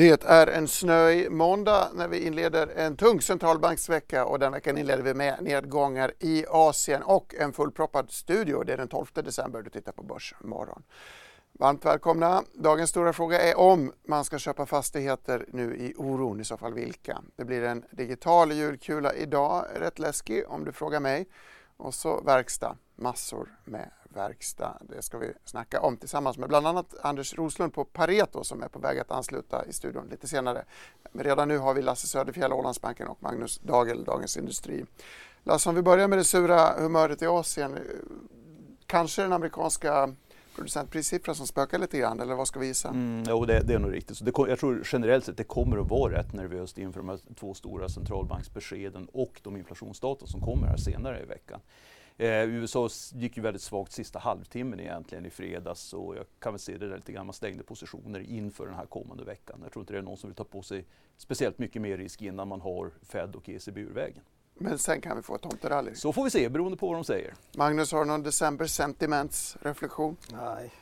Det är en snöig måndag när vi inleder en tung centralbanksvecka och den veckan inleder vi med nedgångar i Asien och en fullproppad studio. Det är den 12 december du tittar på Börsmorgon. Varmt välkomna. Dagens stora fråga är om man ska köpa fastigheter nu i oron, i så fall vilka. Det blir en digital julkula idag, rätt läskig om du frågar mig. Och så verkstad, massor med verkstad. Det ska vi snacka om tillsammans med bland annat Anders Roslund på Pareto som är på väg att ansluta i studion lite senare. Men redan nu har vi Lasse Söderfjell, Ålandsbanken och Magnus Dagel, Dagens Industri. Lasse, om vi börjar med det sura humöret i Asien. Kanske den amerikanska producentprissiffran som spökar lite grann, eller vad ska vi gissa? Mm, jo, det, det är nog riktigt. Så det, jag tror generellt sett det kommer att vara rätt nervöst inför de här två stora centralbanksbeskeden och de inflationsdata som kommer här senare i veckan. Eh, USA gick ju väldigt svagt sista halvtimmen egentligen i fredags och jag kan väl se det där lite grann, man stängde positioner inför den här kommande veckan. Jag tror inte det är någon som vill ta på sig speciellt mycket mer risk innan man har Fed och ECB ur vägen. Men sen kan vi få ett tomterally. Så får vi se, beroende på vad de säger. Magnus, har du någon december sentiments reflektion? Nej,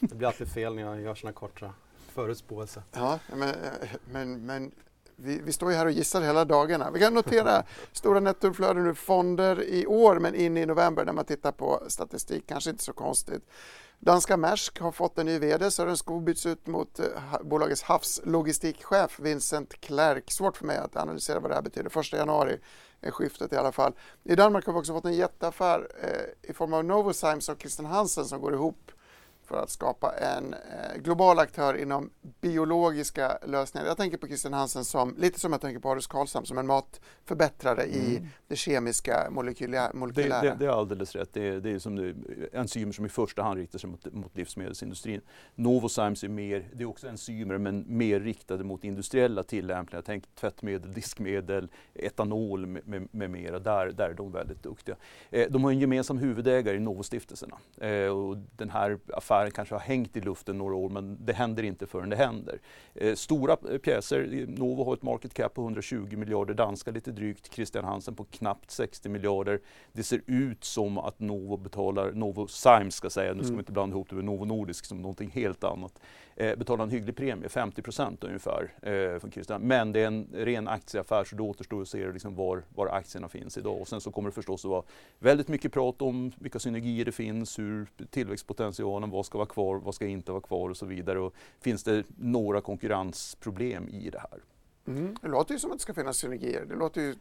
det blir alltid fel när jag gör såna korta förutspåelser. Ja, men, men, men vi, vi, står ju här och gissar hela dagarna. Vi kan notera stora nettoflöden ur fonder i år men in i november när man tittar på statistik, kanske inte så konstigt. Danska Maersk har fått en ny VD, Sören Skog byts ut mot eh, bolagets havslogistikchef Vincent Klerk. Svårt för mig att analysera vad det här betyder. 1 januari är skiftet i alla fall. I Danmark har vi också fått en jätteaffär eh, i form av Novozymes och Christian Hansen som går ihop för att skapa en eh, global aktör inom biologiska lösningar. Jag tänker på Christian Hansen som, lite som jag tänker på Arus Karlshamn, som en matförbättrare mm. i det kemiska molekylära. Det, det, det, är alldeles rätt. Det är, det är som det, enzymer som i första hand riktar sig mot, mot livsmedelsindustrin. Novozymes är mer, det är också enzymer men mer riktade mot industriella tillämpningar. Tänk tvättmedel, diskmedel, etanol med, med, med mera. Där, där är de väldigt duktiga. Eh, de har en gemensam huvudägare i Novostiftelserna. Eh, och den här affären affären kanske har hängt i luften några år men det händer inte förrän det händer. Eh, stora pjäser, Novo har ett market cap på 120 miljarder danska lite drygt, Christian Hansen på knappt 60 miljarder. Det ser ut som att Novo betalar, Novo Symes ska säga, nu ska mm. man inte blanda ihop det med Novo Nordisk som någonting helt annat eh, betalar en hygglig premie, 50 procent ungefär. Eh, från Kristian. Men det är en ren aktieaffär så det återstår att se liksom var, var aktierna finns idag. Och sen så kommer det förstås att vara väldigt mycket prat om vilka synergier det finns, hur tillväxtpotentialen, vad ska vara kvar, vad ska inte vara kvar och så vidare. Och finns det några konkurrensproblem i det här? Mm. Det låter ju som att det ska finnas synergier. Det låter ju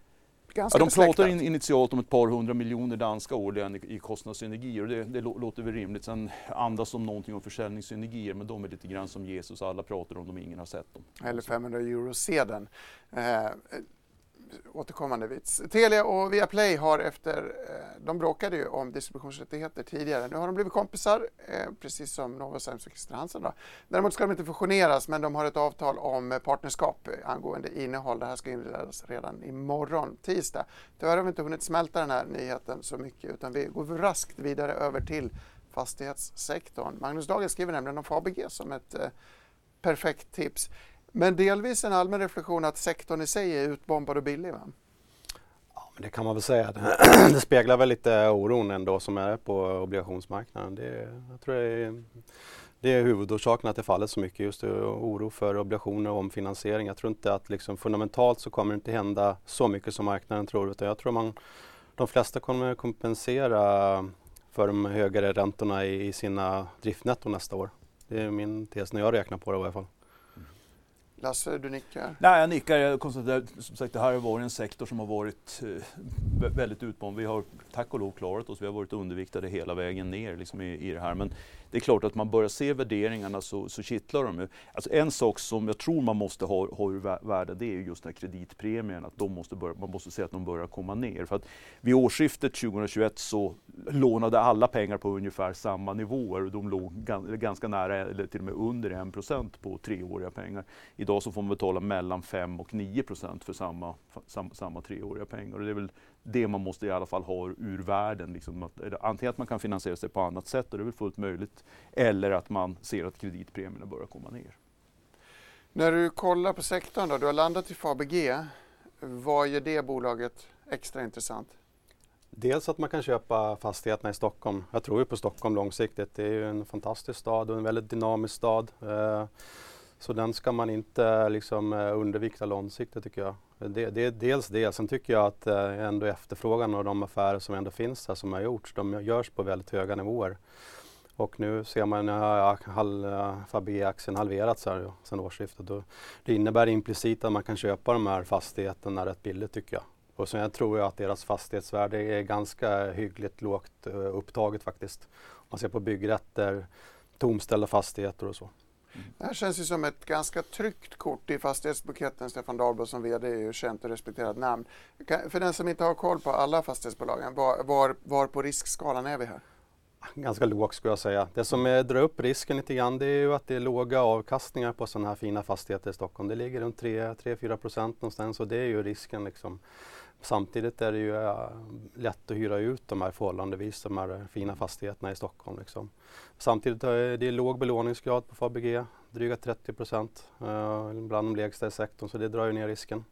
ganska ja, De pratar in, initialt om ett par hundra miljoner danska årligen i, i kostnadssynergier och det, det låter väl rimligt. Sen andas de någonting om försäljningssynergier men de är lite grann som Jesus, alla pratar om dem, ingen har sett dem. Eller 500 euro sedeln. Eh, återkommande vits. Telia och Viaplay har efter, eh, de bråkade ju om distributionsrättigheter tidigare. Nu har de blivit kompisar, eh, precis som Novozymes och Christer Hansen. Då. Däremot ska de inte fusioneras, men de har ett avtal om eh, partnerskap angående innehåll. Det här ska inledas redan imorgon, tisdag. Tyvärr har vi inte hunnit smälta den här nyheten så mycket, utan vi går raskt vidare över till fastighetssektorn. Magnus Dagen skriver nämligen om Fabege som ett perfekt tips. Men delvis en allmän reflektion att sektorn i sig är utbombad och billig va? Ja, men det kan man väl säga. Det speglar väl lite oron ändå som är på obligationsmarknaden. Det, jag tror det är, det är huvudorsaken att det faller så mycket, just oro för obligationer och omfinansiering. Jag tror inte att liksom fundamentalt så kommer det inte hända så mycket som marknaden tror utan jag tror man, de flesta kommer kompensera för de högre räntorna i sina driftnetton nästa år. Det är min tes när jag räknar på det i alla fall. Lasse, du nickar? Nej, jag nickar. Jag konstaterar som sagt det här har varit en sektor som har varit eh, väldigt utmanande. Vi har tack och lov klarat oss. Vi har varit underviktade hela vägen ner liksom i, i det här. Men det är klart att man börjar se värderingarna så, så kittlar de ju. Alltså en sak som jag tror man måste ha, ha ur värde det är just den här kreditpremien. Att de måste börja, man måste se att de börjar komma ner. För att vid årsskiftet 2021 så lånade alla pengar på ungefär samma nivåer och de låg ganska nära eller till och med under 1 på treåriga pengar. Idag så får man betala mellan 5 och 9 procent för samma, samma, samma treåriga pengar. Och det är väl det man måste i alla fall ha ur världen. Liksom att, antingen att man kan finansiera sig på annat sätt och det är väl fullt möjligt. Eller att man ser att kreditpremierna börjar komma ner. När du kollar på sektorn då, du har landat i Fabg. Vad gör det bolaget extra intressant? Dels att man kan köpa fastigheterna i Stockholm. Jag tror ju på Stockholm långsiktigt. Det är ju en fantastisk stad och en väldigt dynamisk stad. Eh, så den ska man inte liksom eh, undervikta långsiktigt tycker jag. Det, det är dels det. Sen tycker jag att eh, ändå efterfrågan och de affärer som ändå finns här som har gjorts, de görs på väldigt höga nivåer. Och nu ser man att eh, Fabege-aktien halverats här sedan årsskiftet. Det innebär implicit att man kan köpa de här fastigheterna rätt billigt tycker jag. Och sen jag tror jag att deras fastighetsvärde är ganska hyggligt lågt eh, upptaget faktiskt. Om man ser på byggrätter, tomställda fastigheter och så. Det här känns ju som ett ganska tryggt kort i fastighetsbuketten. Stefan Dahlberg som VD är ju känt och respekterat namn. För den som inte har koll på alla fastighetsbolagen, var, var, var på riskskalan är vi här? Ganska lågt skulle jag säga. Det som är, drar upp risken lite grann det är ju att det är låga avkastningar på sådana här fina fastigheter i Stockholm. Det ligger runt 3-4 procent någonstans och det är ju risken. Liksom. Samtidigt är det ju äh, lätt att hyra ut de här förhållandevis de här fina fastigheterna i Stockholm. Liksom. Samtidigt är det låg belåningsgrad på Fabege, dryga 30 procent, äh, bland de lägsta i sektorn så det drar ju ner risken.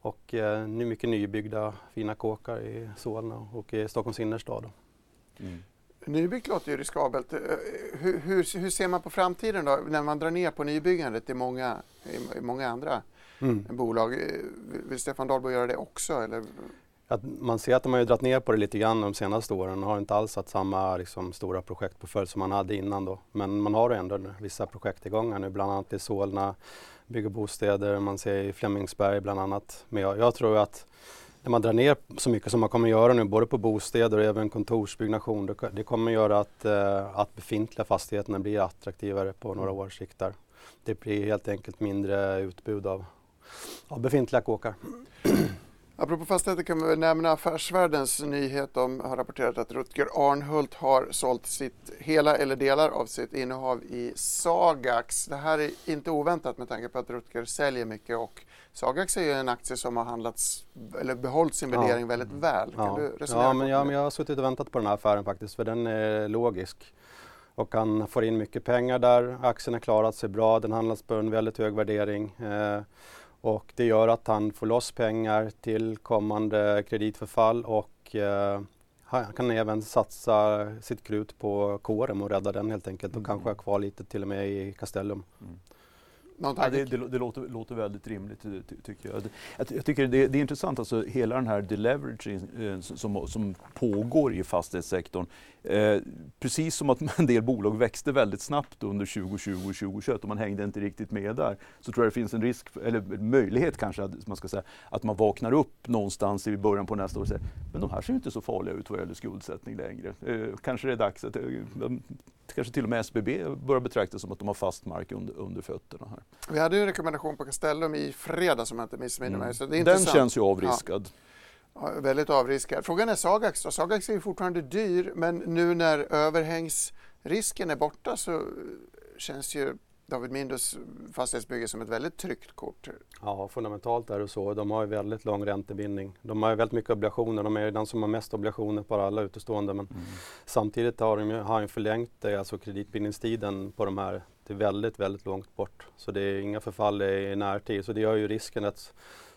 Och äh, nu mycket nybyggda fina kåkar i Solna och i Stockholms innerstad. Mm. Nybyggt låter ju riskabelt. Hur, hur, hur, ser man på framtiden då när man drar ner på nybyggandet i många, i många andra mm. bolag. Vill Stefan Dahlberg göra det också? Eller? Att man ser att de har dragit ner på det lite grann de senaste åren. Man har inte alls haft samma liksom, stora projekt på följd som man hade innan då. Men man har ändå vissa projekt igång här nu, bland annat i Solna, bygger bostäder, man ser i Flemingsberg bland annat. Men jag, jag tror att när man drar ner så mycket som man kommer göra nu, både på bostäder och även kontorsbyggnation, det kommer göra att, eh, att befintliga fastigheterna blir attraktivare på några mm. års sikt. Där. Det blir helt enkelt mindre utbud av av befintliga kåkar. Apropå fastigheter kan vi nämna Affärsvärldens nyhet om har rapporterat att Rutger Arnhult har sålt sitt hela eller delar av sitt innehav i Sagax. Det här är inte oväntat med tanke på att Rutger säljer mycket och Sagax är ju en aktie som har handlats eller behållit sin värdering ja. väldigt väl. Kan ja. du resonera ja, men, ja, men jag har suttit och väntat på den här affären faktiskt för den är logisk och han får in mycket pengar där. Aktien har klarat sig bra, den handlas på en väldigt hög värdering. Eh, och det gör att han får loss pengar till kommande kreditförfall och eh, han kan även satsa sitt krut på kåren och rädda den helt enkelt och mm. kanske ha kvar lite till och med i Castellum. Mm. Ja, det, det, det låter, låter, väldigt rimligt ty, tycker jag. Jag, jag tycker det, det, är intressant, alltså hela den här deleveraging eh, som, som pågår i fastighetssektorn. Eh, precis som att en del bolag växte väldigt snabbt under 2020 och 2021 och man hängde inte riktigt med där. Så tror jag det finns en risk, eller möjlighet kanske, att man ska säga, att man vaknar upp någonstans i början på nästa år och säger men de här ser inte så farliga ut vad gäller skuldsättning längre. Eh, kanske det är dags att eh, kanske till och med SBB börjar betraktas som att de har fast mark under, under fötterna. Här. Vi hade ju en rekommendation på Castellum i fredags om jag inte missminner mig. Mm. Den känns ju avriskad. Ja. Ja. väldigt avriskad. Frågan är Sagax då. Sagax är ju fortfarande dyr men nu när överhängsrisken är borta så känns ju David Mindus fastighetsbygge som ett väldigt tryggt kort. Ja, fundamentalt är det så. De har ju väldigt lång räntebindning. De har ju väldigt mycket obligationer. De är den som har mest obligationer på alla utestående. Men mm. samtidigt har de ju, har de förlängt det, alltså kreditbindningstiden på de här till väldigt, väldigt långt bort. Så det är inga förfall i närtid. Så det gör ju risken rätt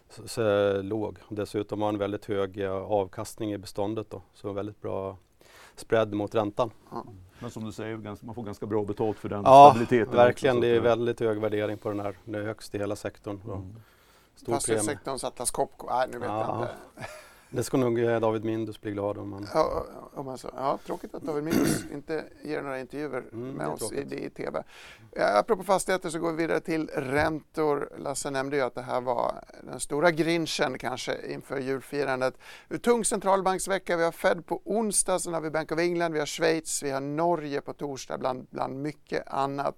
så, så, låg. Dessutom har en väldigt hög avkastning i beståndet då. Så väldigt bra spread mot räntan. Ja. Men som du säger, man får ganska bra betalt för den ja, stabiliteten. verkligen. Också, det är väldigt hög värdering på den här. Det är högst i hela sektorn. Mm. Fastighetssektorns Atlas Copco, nej nu vet ja. jag inte. Det ska nog eh, David Mindus bli glad om. Man... Ja, om man så. ja, tråkigt att David Mindus inte ger några intervjuer Mm, med oss i, i TV. Ja, apropå fastigheter så går vi vidare till räntor. Lasse nämnde ju att det här var den stora grinchen kanske inför julfirandet. Tung centralbanksvecka. Vi har Fed på onsdag, sen har vi Bank of England, vi har Schweiz, vi har Norge på torsdag bland, bland mycket annat.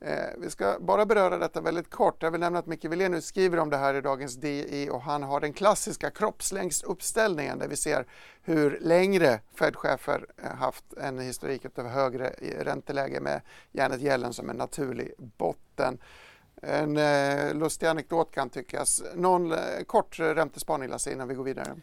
Eh, vi ska bara beröra detta väldigt kort. Jag vill nämna att Micke Wilenius skriver om det här i dagens DI och han har den klassiska kroppslängdsuppställningen där vi ser hur längre Fed-chefer eh, haft en historik av högre eh, ränteläge med Janet Yellen som en naturlig botten. En eh, lustig anekdot kan tyckas. Någon eh, kort räntespaning Lasse innan vi går vidare.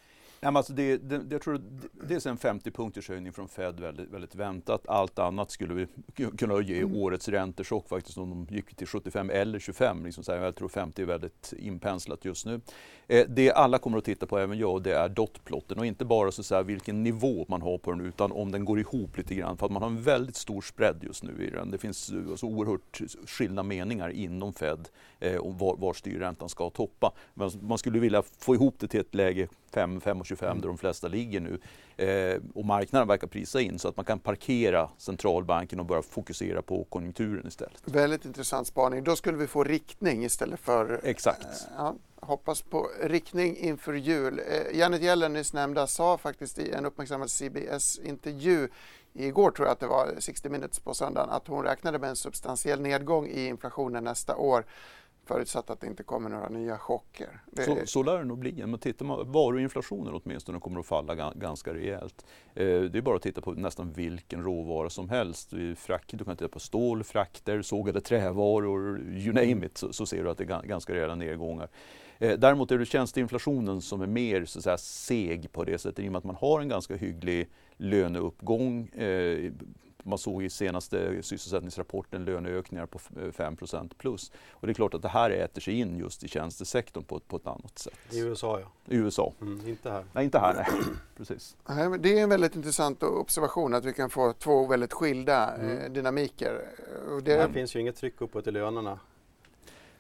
Men alltså det, det, jag tror det- dels en 50 punkters höjning från Fed väldigt, väldigt väntat. Allt annat skulle vi ku- kunna ge årets räntechock faktiskt om de gick till 75 eller 25. Liksom så här, jag tror 50 är väldigt inpenslat just nu. Eh, det alla kommer att titta på, även jag, det är dotplotten och inte bara så säga vilken nivå man har på den utan om den går ihop lite grann för att man har en väldigt stor spread just nu i den. Det finns eh, så oerhört skilda meningar inom Fed eh, om var, var styrräntan ska toppa. Men man skulle vilja få ihop det till ett läge 5, 5,25 där de flesta ligger nu. Eh, och marknaden verkar prisa in så att man kan parkera centralbanken och börja fokusera på konjunkturen istället. Väldigt intressant spaning. Då skulle vi få riktning istället för Exakt. Eh, Ja, hoppas på riktning inför jul. Eh, Janet Yellen, nyss nämnda, sa faktiskt i en uppmärksammad CBS-intervju igår, tror jag att det var, 60 minutes på söndagen, att hon räknade med en substantiell nedgång i inflationen nästa år förutsatt att det inte kommer några nya chocker. Det, Så, så lär det nog bli. Men tittar man, varuinflationen åtminstone kommer att falla ga- ganska rejält. Eh, det är bara att titta på nästan vilken råvara som helst. Frack, du kan titta på stål, frakter, sågade trävaror, you name it, så, så ser du att det är ga- ganska rejäla nedgångar. Eh, däremot är det tjänsteinflationen som är mer så säga, seg på det sättet i och med att man har en ganska hygglig löneuppgång. Eh, man såg i senaste sysselsättningsrapporten löneökningar på f- eh, 5 plus. Och det är klart att det här äter sig in just i tjänstesektorn på, ett- på ett annat sätt. I USA ja. I USA. Mm, inte här. Nej, inte här. Nej. Precis. Det är en väldigt intressant observation att vi kan få två väldigt skilda eh, Mm. dynamiker. Och Det det, finns ju inget tryck uppåt i lönerna.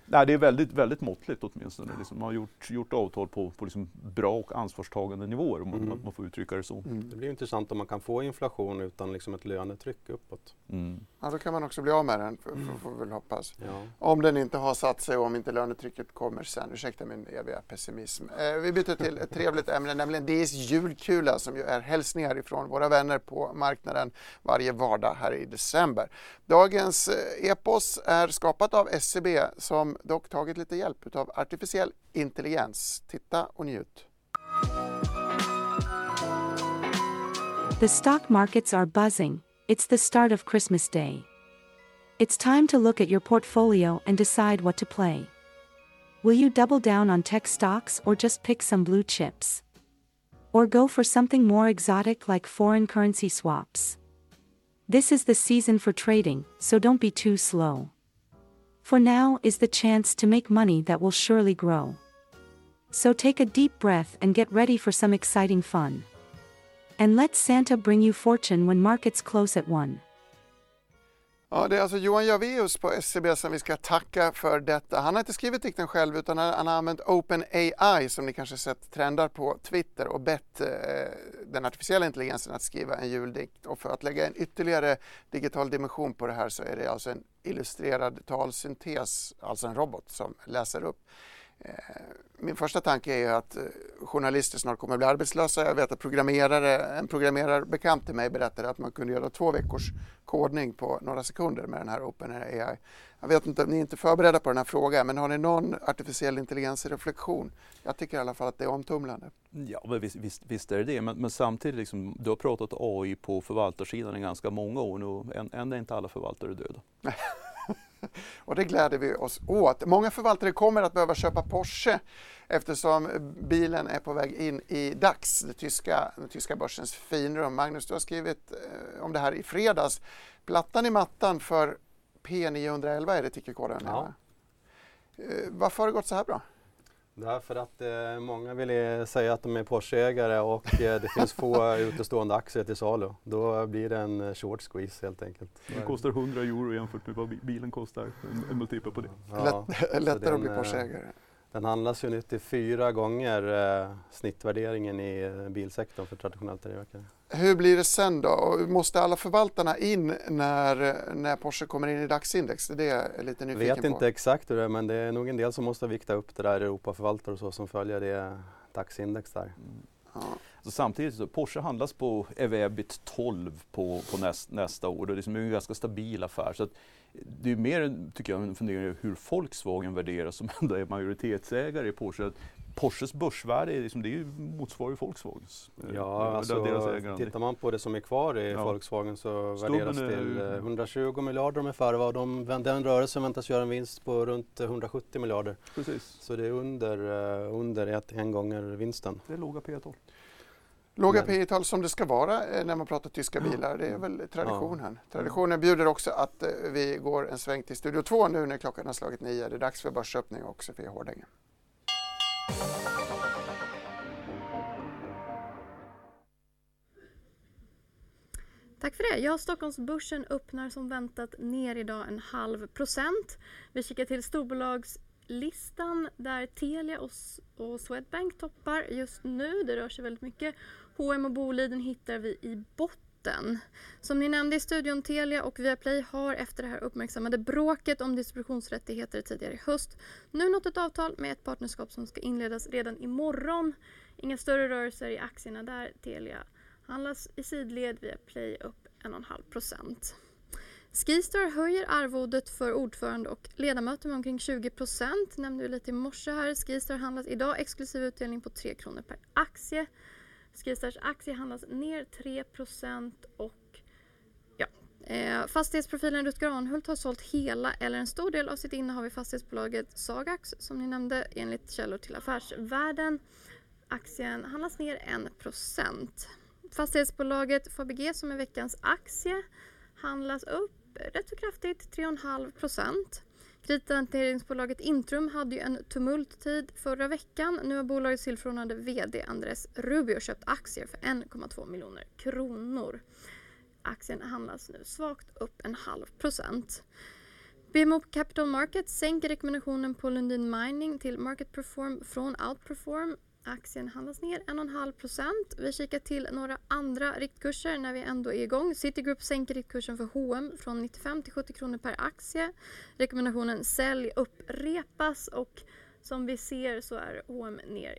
Nej, det är väldigt, väldigt måttligt åtminstone. Liksom, man har gjort, gjort avtal på, på liksom bra och ansvarstagande nivåer om man, Mm. man får uttrycka det så. mm. Det blir intressant om man kan få inflation utan liksom ett lönetryck uppåt. Mm. ja, då kan man också bli av med den, får, får, får vi väl hoppas. Ja. Om den inte har satt sig och om inte lönetrycket kommer sen. Ursäkta min eviga pessimism. Eh, vi byter till ett trevligt ämne, nämligen DIs julkula som ju är hälsningar ifrån våra vänner på marknaden varje vardag här i december. Dagens eh, epos är skapat av SCB som dock tagit lite hjälp av artificiell intelligens. Titta och njut. The stock markets are buzzing. It's the start of Christmas Day. It's time to look at your portfolio and decide what to play. Will you double down on tech stocks or just pick some blue chips? Or go for something more exotic like foreign currency swaps? This is the season for trading, so don't be too slow. For now is the chance to make money that will surely grow. So take a deep breath and get ready for some exciting fun. And let Santa bring you fortune when markets close at 1. Ja, det är alltså Johan Javeus på SCB som vi ska tacka för detta. Han har inte skrivit dikten själv utan han har använt OpenAI som ni kanske sett trendar på Twitter och bett eh, den artificiella intelligensen att skriva en juldikt. Och för att lägga en ytterligare digital dimension på det här så är det alltså en illustrerad talsyntes, alltså en robot som läser upp. Eh, Min första tanke är ju att eh, journalister snart kommer att bli arbetslösa. Jag vet att programmerare, en programmerarbekant till mig berättade att man kunde göra två veckors kodning på några sekunder med den här OpenAI. Jag vet inte, ni är inte förberedda på den här frågan, men har ni någon artificiell intelligens-reflektion? Jag tycker i alla fall att det är omtumlande. Ja, men visst, visst, visst är det det. Men, men samtidigt, liksom, du har pratat AI på förvaltarsidan i ganska många år nu än, än är inte alla förvaltare döda. Och det gläder vi oss åt. Många förvaltare kommer att behöva köpa Porsche eftersom bilen är på väg in i DAX, det tyska, den tyska börsens finrum. Magnus, du har skrivit eh, om det här i fredags. Plattan i mattan för P911 är det tickerkoden. Ja. va? Eh, Varför har det gått så här bra? Därför att eh, många vill säga att de är Porsche-ägare och eh, det finns få utestående aktier till salu. Då blir det en eh, short squeeze helt enkelt. Den kostar 100 euro jämfört med vad bi- bilen kostar. En, en multipel på det. Ja, Lätt, lättare den, att bli eh, Porsche-ägare. Den handlas ju 94 gånger eh, snittvärderingen i eh, bilsektorn för traditionellt tillverkare. Hur blir det sen då? Måste alla förvaltarna in när, när Porsche kommer in i dagsindex? Det är jag lite nyfiken vet på. Vet inte exakt hur det är men det är nog en del som måste vikta upp det där Europaförvaltare och så som följer det dagsindex där. Mm. Ja. Så samtidigt så Porsche handlas på EV-EBIT 12 på, på näst, nästa år. Det är liksom en ganska stabil affär. Så det är mer tycker jag, en fundering hur Volkswagen värderas som ändå är majoritetsägare i Porsche. Porsches börsvärde är liksom, det är ju, motsvarar ju Volkswagens. Eh, ja, alltså, deras tittar man på det som är kvar i ja. Volkswagen så Stubben värderas till är... 120 eh, miljarder ungefär. Och de, den rörelsen väntas göra en vinst på runt 170 miljarder. Precis. Så det är under, uh, under ett, en gånger vinsten. Det är låga P tal Låga P tal som det ska vara när man pratar tyska bilar. Det är väl traditionen. Ja. Traditionen bjuder också att vi går en sväng till Studio 2 nu när klockan har slagit nio. Det är dags för börsöppning och Sofia Hårdänge. Tack för det. Ja, Stockholmsbörsen öppnar som väntat ner idag en halv procent. Vi kikar till storbolagslistan där Telia och, och Swedbank toppar just nu. Det rör sig väldigt mycket. H&M och Boliden hittar vi i botten. Som ni nämnde i studion, Telia och Viaplay har efter det här uppmärksammade bråket om distributionsrättigheter tidigare i höst nu nått ett avtal med ett partnerskap som ska inledas redan imorgon. Inga större rörelser i aktierna där. Telia handlas i sidled via Play upp 1,5 procent. Skistar höjer arvodet för ordförande och ledamöter med omkring 20 procent. Nämnde vi lite i morse här. Skistar handlas idag exklusiv utdelning på 3 kronor per aktie. Skistars aktie handlas ner 3 och ja, eh, fastighetsprofilen Rutger Arnhult har sålt hela eller en stor del av sitt innehav i fastighetsbolaget Sagax som ni nämnde enligt källor till Affärsvärlden. Aktien handlas ner 1. Fastighetsbolaget Fabege som är veckans aktie handlas upp rätt så kraftigt, 3,5 procent. Kredithanteringsbolaget Intrum hade ju en tumulttid förra veckan. Nu har bolagets tillförordnade VD Andres Rubio köpt aktier för 1,2 miljoner kronor. Aktien handlas nu svagt upp en halv procent. BMO Capital Markets sänker rekommendationen på Lundin Mining till Market Perform från Outperform. Aktien handlas ner 1,5 procent. Vi kikar till några andra riktkurser när vi ändå är igång. Citigroup sänker riktkursen för H&M från 95 till 70 kronor per aktie. Rekommendationen sälj upprepas och som vi ser så är H&M ner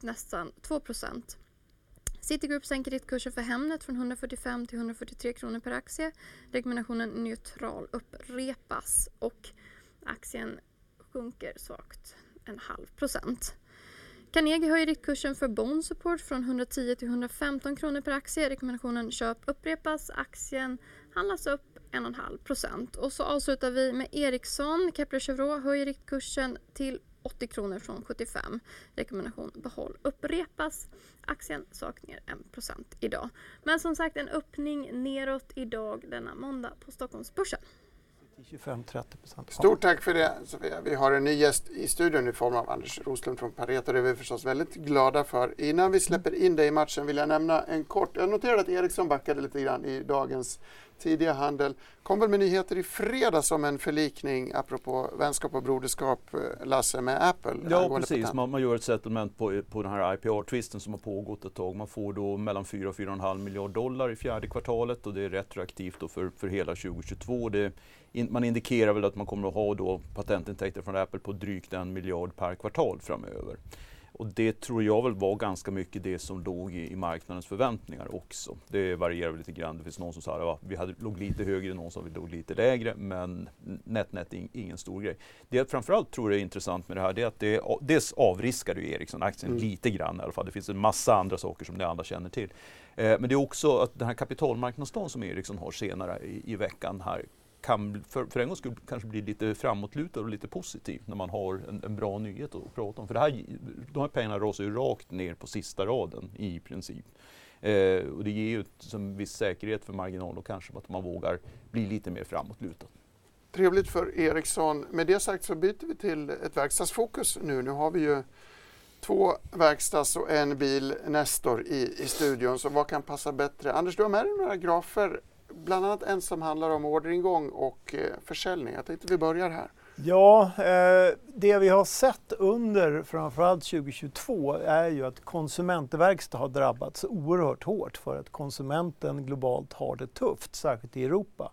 nästan 2 procent. Citigroup sänker riktkursen för Hemnet från 145 till 143 kronor per aktie. Rekommendationen neutral upprepas och aktien sjunker svagt en halv procent. Carnegie höjer riktkursen för Bond Support från 110 till 115 kronor per aktie. Rekommendationen köp upprepas. Aktien handlas upp 1,5 procent. Och så avslutar vi med Ericsson. Kepler Chevrolet höjer riktkursen till 80 kronor från 75. Rekommendation behåll upprepas. Aktien saknar ner 1% idag. Men som sagt en öppning neråt idag denna måndag på Stockholmsbörsen. 25-30 procent. Stort tack för det Sofia. Vi har en ny gäst i studion i form av Anders Roslund från Pareto. Det är vi förstås väldigt glada för. Innan vi släpper in dig i matchen vill jag nämna en kort... Jag noterade att Ericsson backade lite grann i dagens tidiga handel. Kom väl med nyheter i fredags om en förlikning apropå vänskap och broderskap, eh, Lasse, med Apple? Ja, precis. Man, man, gör ett settlement på, på den här IPR-tvisten som har pågått ett tag. Man får då mellan 4 och 4,5 miljard dollar i fjärde kvartalet och det är retroaktivt då för, för hela 2022. Det, in, man indikerar väl att man kommer att ha då patentintäkter från Apple på drygt en miljard per kvartal framöver. Och det tror jag väl var ganska mycket det som låg i, i marknadens förväntningar också. Det varierar lite grann. Det finns någon som sa att vi hade, låg lite högre, någon som vi låg lite lägre, men nätt nätt in, ingen stor grej. Det jag framförallt tror är intressant med det här, det är att det dels avriskar ju Ericsson-aktien mm. lite grann i alla fall. Det finns en massa andra saker som ni alla känner till. Eh, men det är också att den här kapitalmarknadsdagen som Ericsson har senare i, i veckan här kan för, för en gångs skull kanske bli lite framåtlutad och lite positiv när man har en, en, bra nyhet att prata om. För det här, de här pengarna rasar ju rakt ner på sista raden i princip. Eh, och det ger ju en viss säkerhet för marginal och kanske att man vågar bli lite mer framåtlutad. Trevligt för Ericsson. Med det sagt så byter vi till ett verkstadsfokus nu. Nu har vi ju två verkstads och en bil Nestor i, i studion. Så vad kan passa bättre? Anders, du har med dig några grafer bland annat en som handlar om orderingång och eh, försäljning. Jag tänkte vi börjar här. Ja, eh, det vi har sett under framförallt 2022 är ju att konsumentverkstad har drabbats oerhört hårt för att konsumenten globalt har det tufft, särskilt i Europa.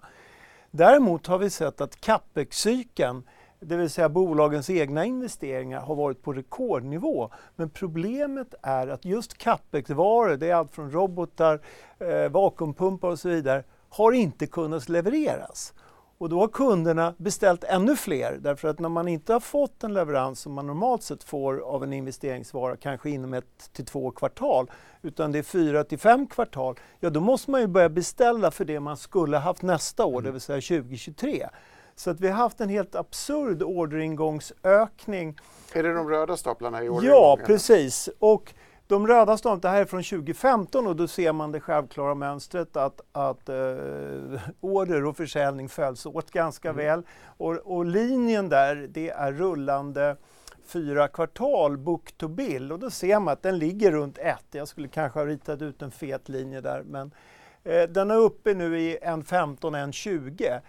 Däremot har vi sett att capex-cykeln, det vill säga bolagens egna investeringar, har varit på rekordnivå. Men problemet är att just capex-varor, det är allt från robotar, eh, vakuumpumpar och så vidare, har inte kunnat levereras. Och då har kunderna beställt ännu fler därför att när man inte har fått en leverans som man normalt sett får av en investeringsvara, kanske inom ett till två kvartal, utan det är fyra till fem kvartal, ja då måste man ju börja beställa för det man skulle haft nästa år, mm. det vill säga 2023. Så att vi har haft en helt absurd orderingångsökning. Är det de röda staplarna i orderingången? Ja, precis. Och de röda staplarna, det här är från 2015 och då ser man det självklara mönstret att, att eh, order och försäljning följs åt ganska mm. väl. Och, och, linjen där, det är rullande fyra kvartal book to bill och då ser man att den ligger runt ett. Jag skulle kanske ha ritat ut en fet linje där men eh, den är uppe nu i 1.15, 1.20.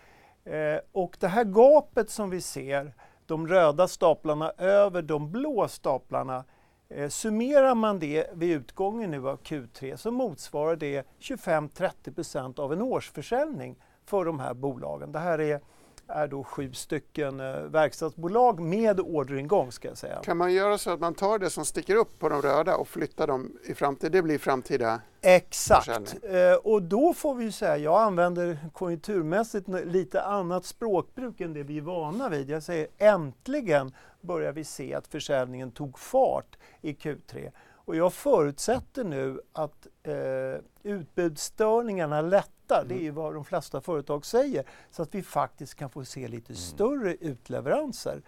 Eh, och det här gapet som vi ser, de röda staplarna över de blå staplarna, Eh, summerar man det vid utgången nu av Q3 så motsvarar det 25-30% av en årsförsäljning för de här bolagen. Det här är, är då sju stycken eh, verkstadsbolag med orderingång ska jag säga. Kan man göra så att man tar det som sticker upp på de röda och flyttar dem i framtiden? Det blir framtida Exakt. Eh, och då får vi säga, jag använder konjunkturmässigt lite annat språkbruk än det vi är vana vid. Jag säger äntligen börjar vi se att försäljningen tog fart i Q3. Och jag förutsätter nu att eh, utbudsstörningarna lättar, mm. det är ju vad de flesta företag säger, så att vi faktiskt kan få se lite mm. större utleveranser.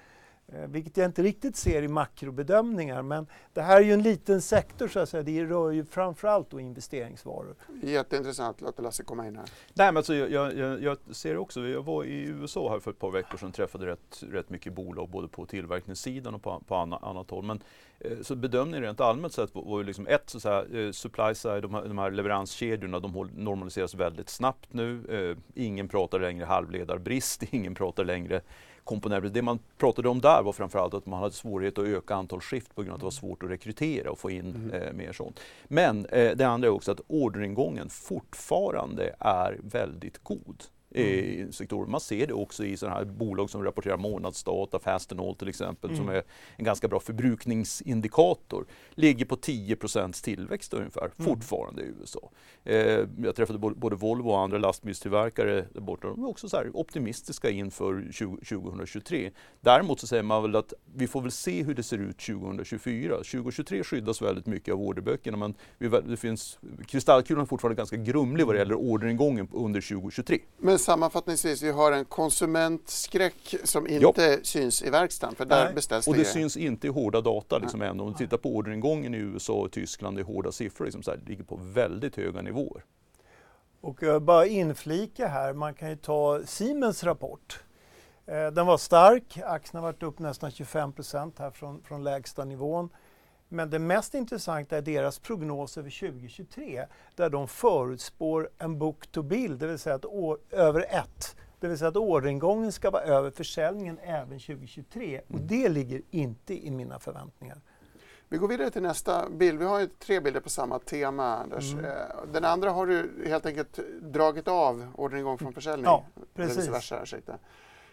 Eh, vilket jag inte riktigt ser i makrobedömningar. Men det här är ju en liten sektor så att säga. Det rör ju framförallt då investeringsvaror. Jätteintressant. Låt Lasse komma in här. Nej, men alltså, jag, jag, jag, ser också, jag var i USA här för ett par veckor sedan och träffade rätt, rätt mycket bolag både på tillverkningssidan och på, på annat, annat håll. Men, eh, så bedömningen rent allmänt sett var ju liksom ett, så här, eh, supply side, de här, de här leveranskedjorna, de normaliseras väldigt snabbt nu. Eh, ingen pratar längre halvledarbrist, ingen pratar längre komponenter. Det man pratade om där var framförallt att man hade svårighet att öka antal skift på grund av att det var svårt att rekrytera och få in mm. eh, mer sånt. Men eh, det andra är också att orderingången fortfarande är väldigt god mm. sektorer. Man ser det också i sådana här bolag som rapporterar månadsdata, Fastenal till exempel, mm. som är en ganska bra förbrukningsindikator. Ligger på 10% tillväxt ungefär, mm. fortfarande i USA. Eh, jag träffade både Volvo och andra lastbilstillverkare där borta. De är också så optimistiska inför 20, 2023. Däremot så säger man väl att vi får väl se hur det ser ut 2024. 2023 skyddas väldigt mycket av orderböckerna men det finns, kristallkulan är fortfarande ganska grumlig vad det gäller orderingången under 2023. Men sammanfattningsvis, vi har en konsumentskräck som inte jo. syns i verkstaden, för där Nej. beställs det Och det syns inte i hårda data liksom än. Om du tittar på orderingången i USA och Tyskland i hårda siffror, liksom så här, ligger på väldigt höga nivåer. Och jag bara inflika här, man kan ju ta Siemens rapport. Eh, den var stark, aktien har varit upp nästan 25 här från, från lägsta nivån. Men det mest intressanta är deras prognos över 2023 där de förutspår en book to bill, det vill säga att år, över ett. Det vill säga att orderingången ska vara över försäljningen även 2023 och mm. det ligger inte i mina förväntningar. Vi går vidare till nästa bild. Vi har tre bilder på samma tema, Anders. Mm. Eh, den andra har du helt enkelt dragit av orderingång från försäljning. Ja, precis. Versa,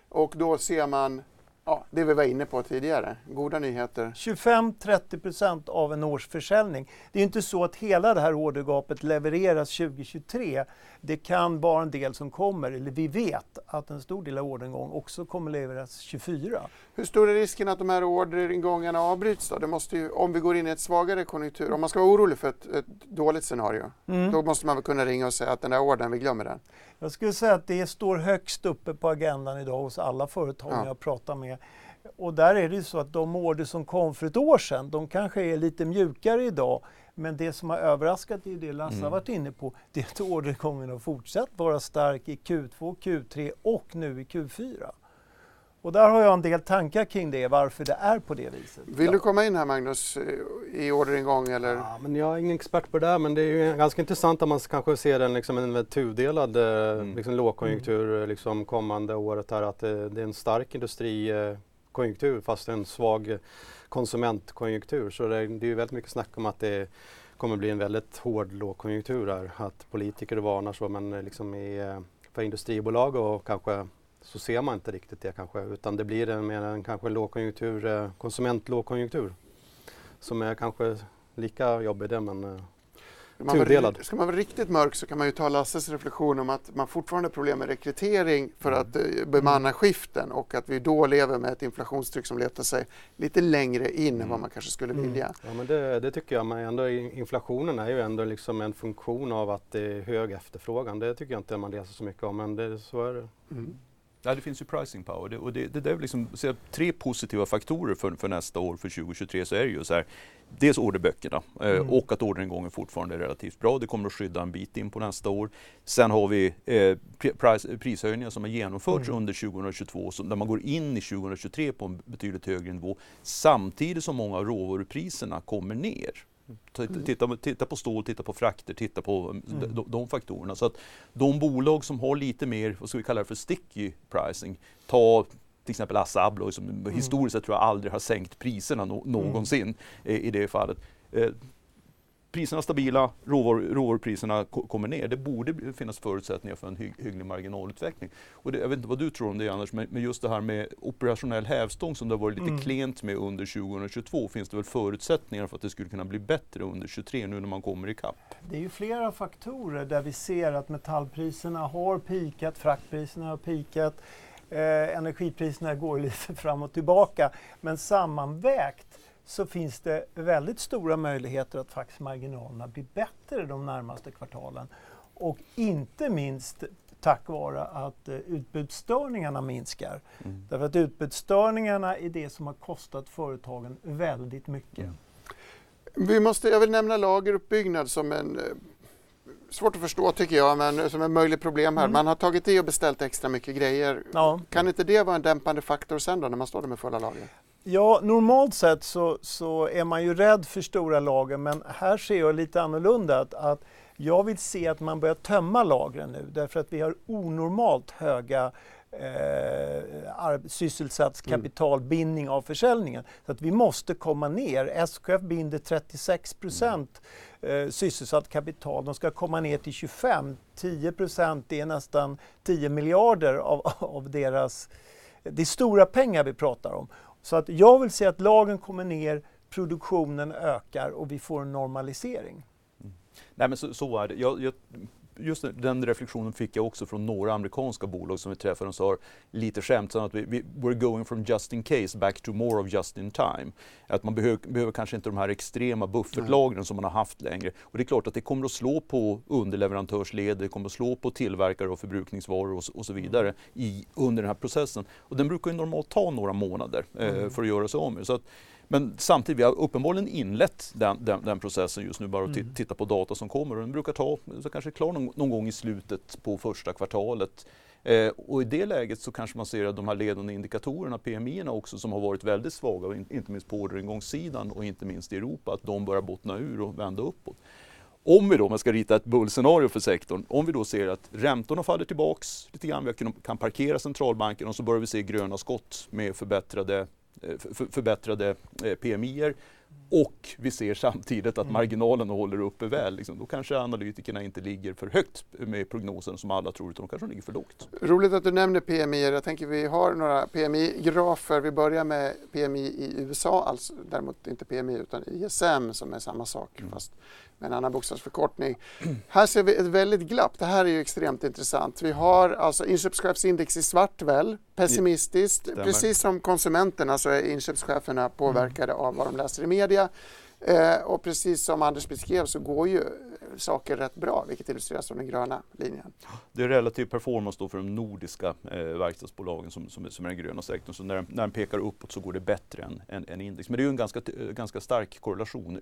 och då ser man Ja, det vi var inne på tidigare. Goda nyheter. 25-30% av en årsförsäljning. Det är inte så att hela det här ordergapet levereras 2023. Det kan vara en del som kommer, eller vi vet att en stor del av orderingång också kommer levereras 24. Hur stor är risken att de här orderingångarna avbryts då? Det måste ju, om vi går in i ett svagare konjunktur, om man ska vara orolig för ett, ett dåligt scenario, mm. då måste man väl kunna ringa och säga att den där ordern, vi glömmer den. Jag skulle säga att det står högst uppe på agendan idag hos alla företag ja. jag pratar med. Och där är det ju så att de order som kom för ett år sedan, de kanske är lite mjukare idag. Men det som har överraskat är det Lasse mm. varit inne på, det är att orderingången har fortsatt vara stark i Q2, Q3 och nu i Q4. Och där har jag en del tankar kring det, varför det är på det viset. Vill du komma in här Magnus i orderingång eller? Ja, men jag är ingen expert på det där men det är ju ganska intressant att man kanske ser en, liksom en tudelad mm. liksom, lågkonjunktur mm. liksom, kommande året här att det, det är en stark industrikonjunktur fast en svag konsumentkonjunktur. Så det, det är ju väldigt mycket snack om att det kommer bli en väldigt hård lågkonjunktur här. Att politiker varnar så men liksom i, för industribolag och kanske så ser man inte riktigt det kanske utan det blir en, mer en kanske lågkonjunktur, eh, konsumentlågkonjunktur som är kanske lika jobbig det men eh, tudelad. ska man vara riktigt mörk så kan man ju ta Lasses reflektion om att man fortfarande har problem med rekrytering för mm. att uh, bemanna skiften och att vi då lever med ett inflationstryck som letar sig lite längre in mm. än vad man kanske skulle mm. vilja. Ja, men det, det, tycker jag, men ändå, inflationen är ju ändå liksom en funktion av att det är hög efterfrågan. Det tycker jag inte man läser så mycket om, men det, så är det. Ja, det finns ju pricing power. Det, och det, det är liksom, så tre positiva faktorer för, för nästa år, för 2023, så är det ju så här. Dels orderböckerna eh, mm. och att orderingången fortfarande är relativt bra. Det kommer att skydda en bit in på nästa år. Sen har vi eh, pris, prishöjningar som har genomförts mm. under 2022, så där man går in i 2023 på en betydligt högre nivå. Samtidigt som många av råvarupriserna kommer ner. Titta, titta på stål, titta på frakter, titta på mm. de, de, faktorerna. Så att de bolag som har lite mer, vad ska vi kalla det för, sticky pricing, ta till exempel Assa Abloy som mm. historiskt sett tror jag aldrig har sänkt priserna no någonsin mm. i det fallet. Eh, priserna stabila, råvar, råvarupriserna kommer ner. Det borde finnas förutsättningar för en hy hygglig marginalutveckling. Och det, jag vet inte vad du tror om det Anders, men, men just det här med operationell hävstång som det har varit lite mm. klent med under 2022, finns det väl förutsättningar för att det skulle kunna bli bättre under 2023 nu när man kommer ikapp? Det är ju flera faktorer där vi ser att metallpriserna har pikat, fraktpriserna har pikat, eh, energipriserna går lite fram och tillbaka. Men sammanvägt så finns det väldigt stora möjligheter att faktiskt marginalerna blir bättre de närmaste kvartalen. Och inte minst tack vare att uh, utbudsstörningarna minskar. Mm. Därför att utbudsstörningarna är det som har kostat företagen väldigt mycket. Mm. Vi måste, jag vill nämna lageruppbyggnad som en eh, svårt att förstå tycker jag, men som ett möjligt problem här. Mm. Man har tagit i och beställt extra mycket grejer. Ja. Kan inte det vara en dämpande faktor sen då när man står där med fulla lager? Ja, normalt sett så, så är man ju rädd för stora lager men här ser jag lite annorlunda. Att, att jag vill se att man börjar tömma lagren nu därför att vi har onormalt höga eh, sysselsatt kapitalbindning av försäljningen. Så att vi måste komma ner. SKF binder 36 procent eh, sysselsatt kapital. De ska komma ner till 25. 10 procent är nästan 10 miljarder av, av deras... Det är stora pengar vi pratar om. Så att jag vill se att lagen kommer ner, produktionen ökar och vi får en normalisering. Mm. Nej men så, så är det. Jag, jag, just den reflektionen fick jag också från några amerikanska bolag som vi träffade och sa lite skämtsamt att vi, vi, we're going from just in case back to more of just in time. Att man behöver, behöver kanske inte de här extrema buffertlagren som man har haft längre. Och det är klart att det kommer att slå på underleverantörsled, det kommer att slå på tillverkare och förbrukningsvaror och, och så vidare i, under den här processen. Och den brukar ju normalt ta några månader eh, mm. för att göra sig av med. Så att, men samtidigt, vi har uppenbarligen inlett den, den, den processen just nu, bara att mm. titta på data som kommer. Och den brukar ta, så kanske klar någon, någon gång i slutet på första kvartalet. Eh, och i det läget så kanske man ser att de här ledande indikatorerna, PMI också, som har varit väldigt svaga, inte minst på orderingångssidan och inte minst i Europa, att de börjar bottna ur och vända uppåt. Om vi då, om man ska rita ett bullscenario för sektorn, om vi då ser att räntorna faller tillbaks lite grann, vi kan parkera centralbanken och så börjar vi se gröna skott med förbättrade för, förbättrade eh, PMI och vi ser samtidigt att mm. marginalen håller uppe väl. Liksom. Då kanske analytikerna inte ligger för högt med prognosen som alla tror, utan de kanske ligger för lågt. Roligt att du nämner PMI. Jag tänker vi har några PMI-grafer. Vi börjar med PMI i USA, alltså däremot inte PMI utan ISM som är samma sak mm. fast med en annan bokstavsförkortning. Här ser vi ett väldigt glapp. Det här är ju extremt intressant. Vi har alltså inköpschefsindex i svart väl, pessimistiskt. Stämmer. Precis som konsumenterna så är inköpscheferna påverkade mm. av vad de läser i media. Eh, och precis som Anders beskrev så går ju saker rätt bra, vilket illustreras av den gröna linjen. Det är relativ performance då för de nordiska eh, verkstadsbolagen som, som, som, är den gröna sektorn. Så när, när den pekar uppåt så går det bättre än, än, än index. Men det är ju en ganska, ganska stark korrelation.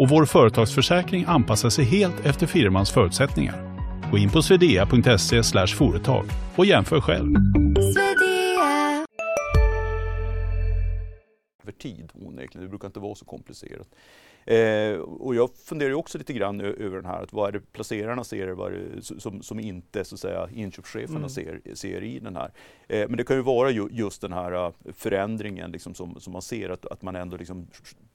och vår företagsförsäkring anpassar sig helt efter firmans förutsättningar. Gå in på swedea.se företag och jämför själv. Över tid onekligen, det brukar inte vara så komplicerat. Eh, och jag funderar också lite grann över den här, att vad är det placerarna ser, vad är det som, som inte så att säga, inköpscheferna mm. ser, ser i den här. Eh, men det kan ju vara ju, just den här uh, förändringen liksom, som, som man ser, att, att man ändå liksom,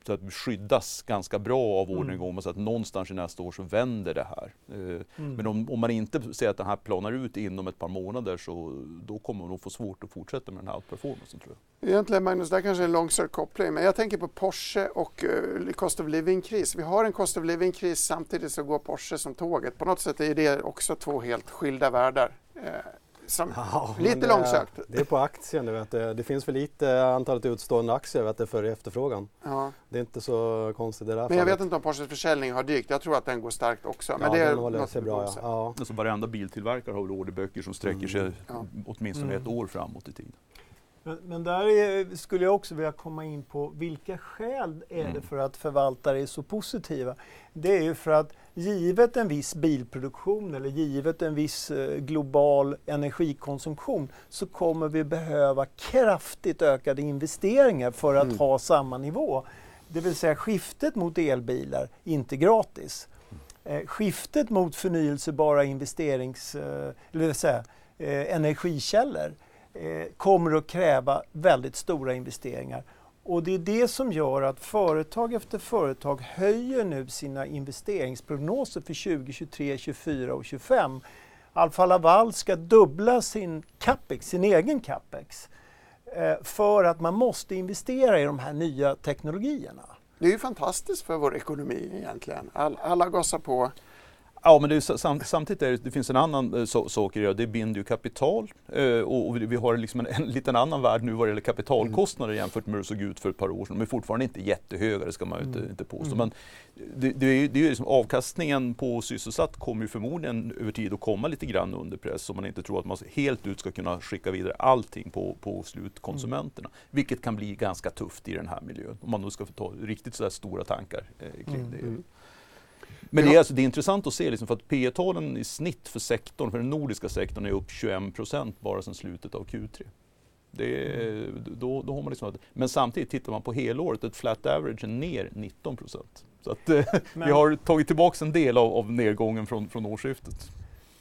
så att skyddas ganska bra av mm. orderingången, så att någonstans i nästa år så vänder det här. Eh, mm. Men om, om, man inte ser att den här planar ut inom ett par månader så då kommer man nog få svårt att fortsätta med den här outperformancen tror jag. Egentligen Magnus, det här kanske är en långsökt koppling, men jag tänker på Porsche och uh, cost of living-kris. Vi har en cost of living-kris samtidigt så går Porsche som tåget. På något sätt är det också två helt skilda världar. Eh, som, ja, lite det, långsökt. Det är på aktien. Vet du. Det finns för lite antalet utstående aktier vet du, för efterfrågan. Ja. Det är inte så konstigt det där Men jag vet inte om Porsches försäljning har dykt. Jag tror att den går starkt också. Men ja, det är den håller sig bra. Ja. Ja. Alltså, varenda biltillverkare har väl orderböcker som sträcker sig mm. åtminstone mm. ett år framåt i tiden. Men, men där är, skulle jag också vilja komma in på vilka skäl är det mm. för att förvaltare är så positiva? Det är ju för att givet en viss bilproduktion eller givet en viss eh, global energikonsumtion så kommer vi behöva kraftigt ökade investeringar för att mm. ha samma nivå. Det vill säga skiftet mot elbilar, inte gratis. Eh, skiftet mot förnyelsebara investerings, eh, eller säga, eh, energikällor eh, kommer att kräva väldigt stora investeringar. Och det är det som gör att företag efter företag höjer nu sina investeringsprognoser för 2023, 2024 och 2025. Alfa Laval ska dubbla sin capex, sin egen capex, eh, för att man måste investera i de här nya teknologierna. Det är ju fantastiskt för vår ekonomi egentligen. All, alla gasar på. Ja, men är, sam, samtidigt är det, det finns en annan äh, so, sak i det, det binder ju kapital äh, och, och, vi har liksom en, en liten annan värld nu vad det gäller kapitalkostnader mm. jämfört med hur det såg ut för ett par år sedan. De är fortfarande inte jättehöga, det ska man ju mm. inte, inte påstå. Mm. Men det, det, är, det är liksom, avkastningen på sysselsatt kommer ju förmodligen över tid att komma lite grann under press om man inte tror att man helt ut ska kunna skicka vidare allting på, på slutkonsumenterna. Mm. Vilket kan bli ganska tufft i den här miljön om man nu ska få ta riktigt så stora tankar eh, kring det. Men det är, alltså, det är intressant att se liksom, för att P talen i snitt för sektorn, för den nordiska sektorn är upp 21 procent bara sedan slutet av Q3. Är, då, då har man liksom, men samtidigt tittar man på helåret, ett flat average är ner 19 procent. Så att, eh, vi har tagit tillbaka en del av, av nedgången från, från årsskiftet.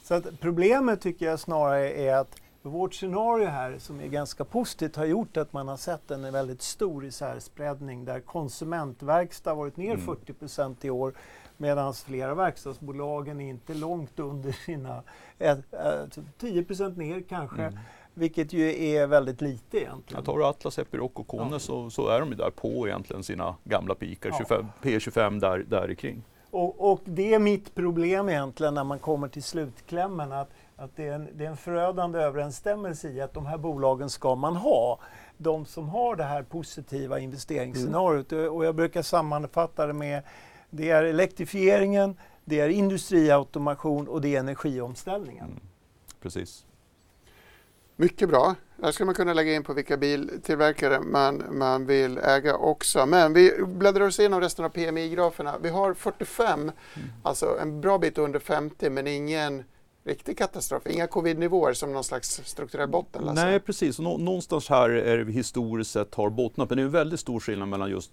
Så att problemet tycker jag snarare är att vårt scenario här som är ganska positivt har gjort att man har sett en väldigt stor isärspräddning där konsumentverkstad varit ner mm. 40 procent i år Medan flera verkstadsbolagen är inte långt under sina äh, 10% ner kanske. Mm. Vilket ju är väldigt lite egentligen. Ja, tar du Atlas, Epiroc och Kone ja. så, så, är de ju där på egentligen sina gamla pikar, ja. P25 där, där kring. Och, och, det är mitt problem egentligen när man kommer till slutklämmen att, att det, är en, det är en förödande överensstämmelse i att de här bolagen ska man ha. De som har det här positiva investeringsscenariot. Mm. Och jag brukar sammanfatta det med det är elektrifieringen, det är industriautomation och det är energiomställningen. Mm. Precis. Mycket bra. Där ska man kunna lägga in på vilka biltillverkare man, man vill äga också. Men vi bläddrar oss igenom resten av PMI-graferna. Vi har 45, mm. alltså en bra bit under 50 men ingen riktig katastrof. Inga covid-nivåer som någon slags strukturell botten? Lasse. Nej, precis. Nå någonstans här är vi historiskt sett har bottnat. Men det är en väldigt stor skillnad mellan just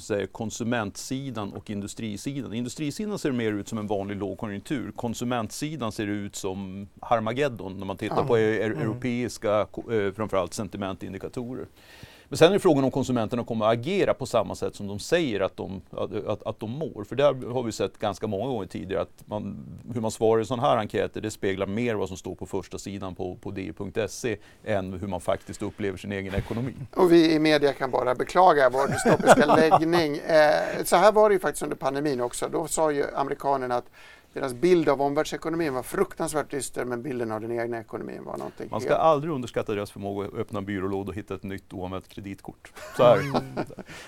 säga, konsumentsidan och industrisidan. Industrisidan ser mer ut som en vanlig lågkonjunktur. Konsumentsidan ser ut som Harmageddon när man tittar ja. på e mm. europeiska, eh, framförallt sentimentindikatorer. Men sen är frågan om konsumenterna kommer att agera på samma sätt som de säger att de, att, att de mår. För där har vi sett ganska många gånger tidigare att man, hur man svarar i sådana här enkäter det speglar mer vad som står på första sidan på, på di.se än hur man faktiskt upplever sin egen ekonomi. Och vi i media kan bara beklaga vår dystopiska läggning. Eh, så här var det ju faktiskt under pandemin också. Då sa ju amerikanerna att deras bild av omvärldsekonomin var fruktansvärt dyster men bilden av den egna ekonomin var någonting Man ska helt... aldrig underskatta deras förmåga att öppna en byrålåda och hitta ett nytt oanvänt kreditkort. Så det.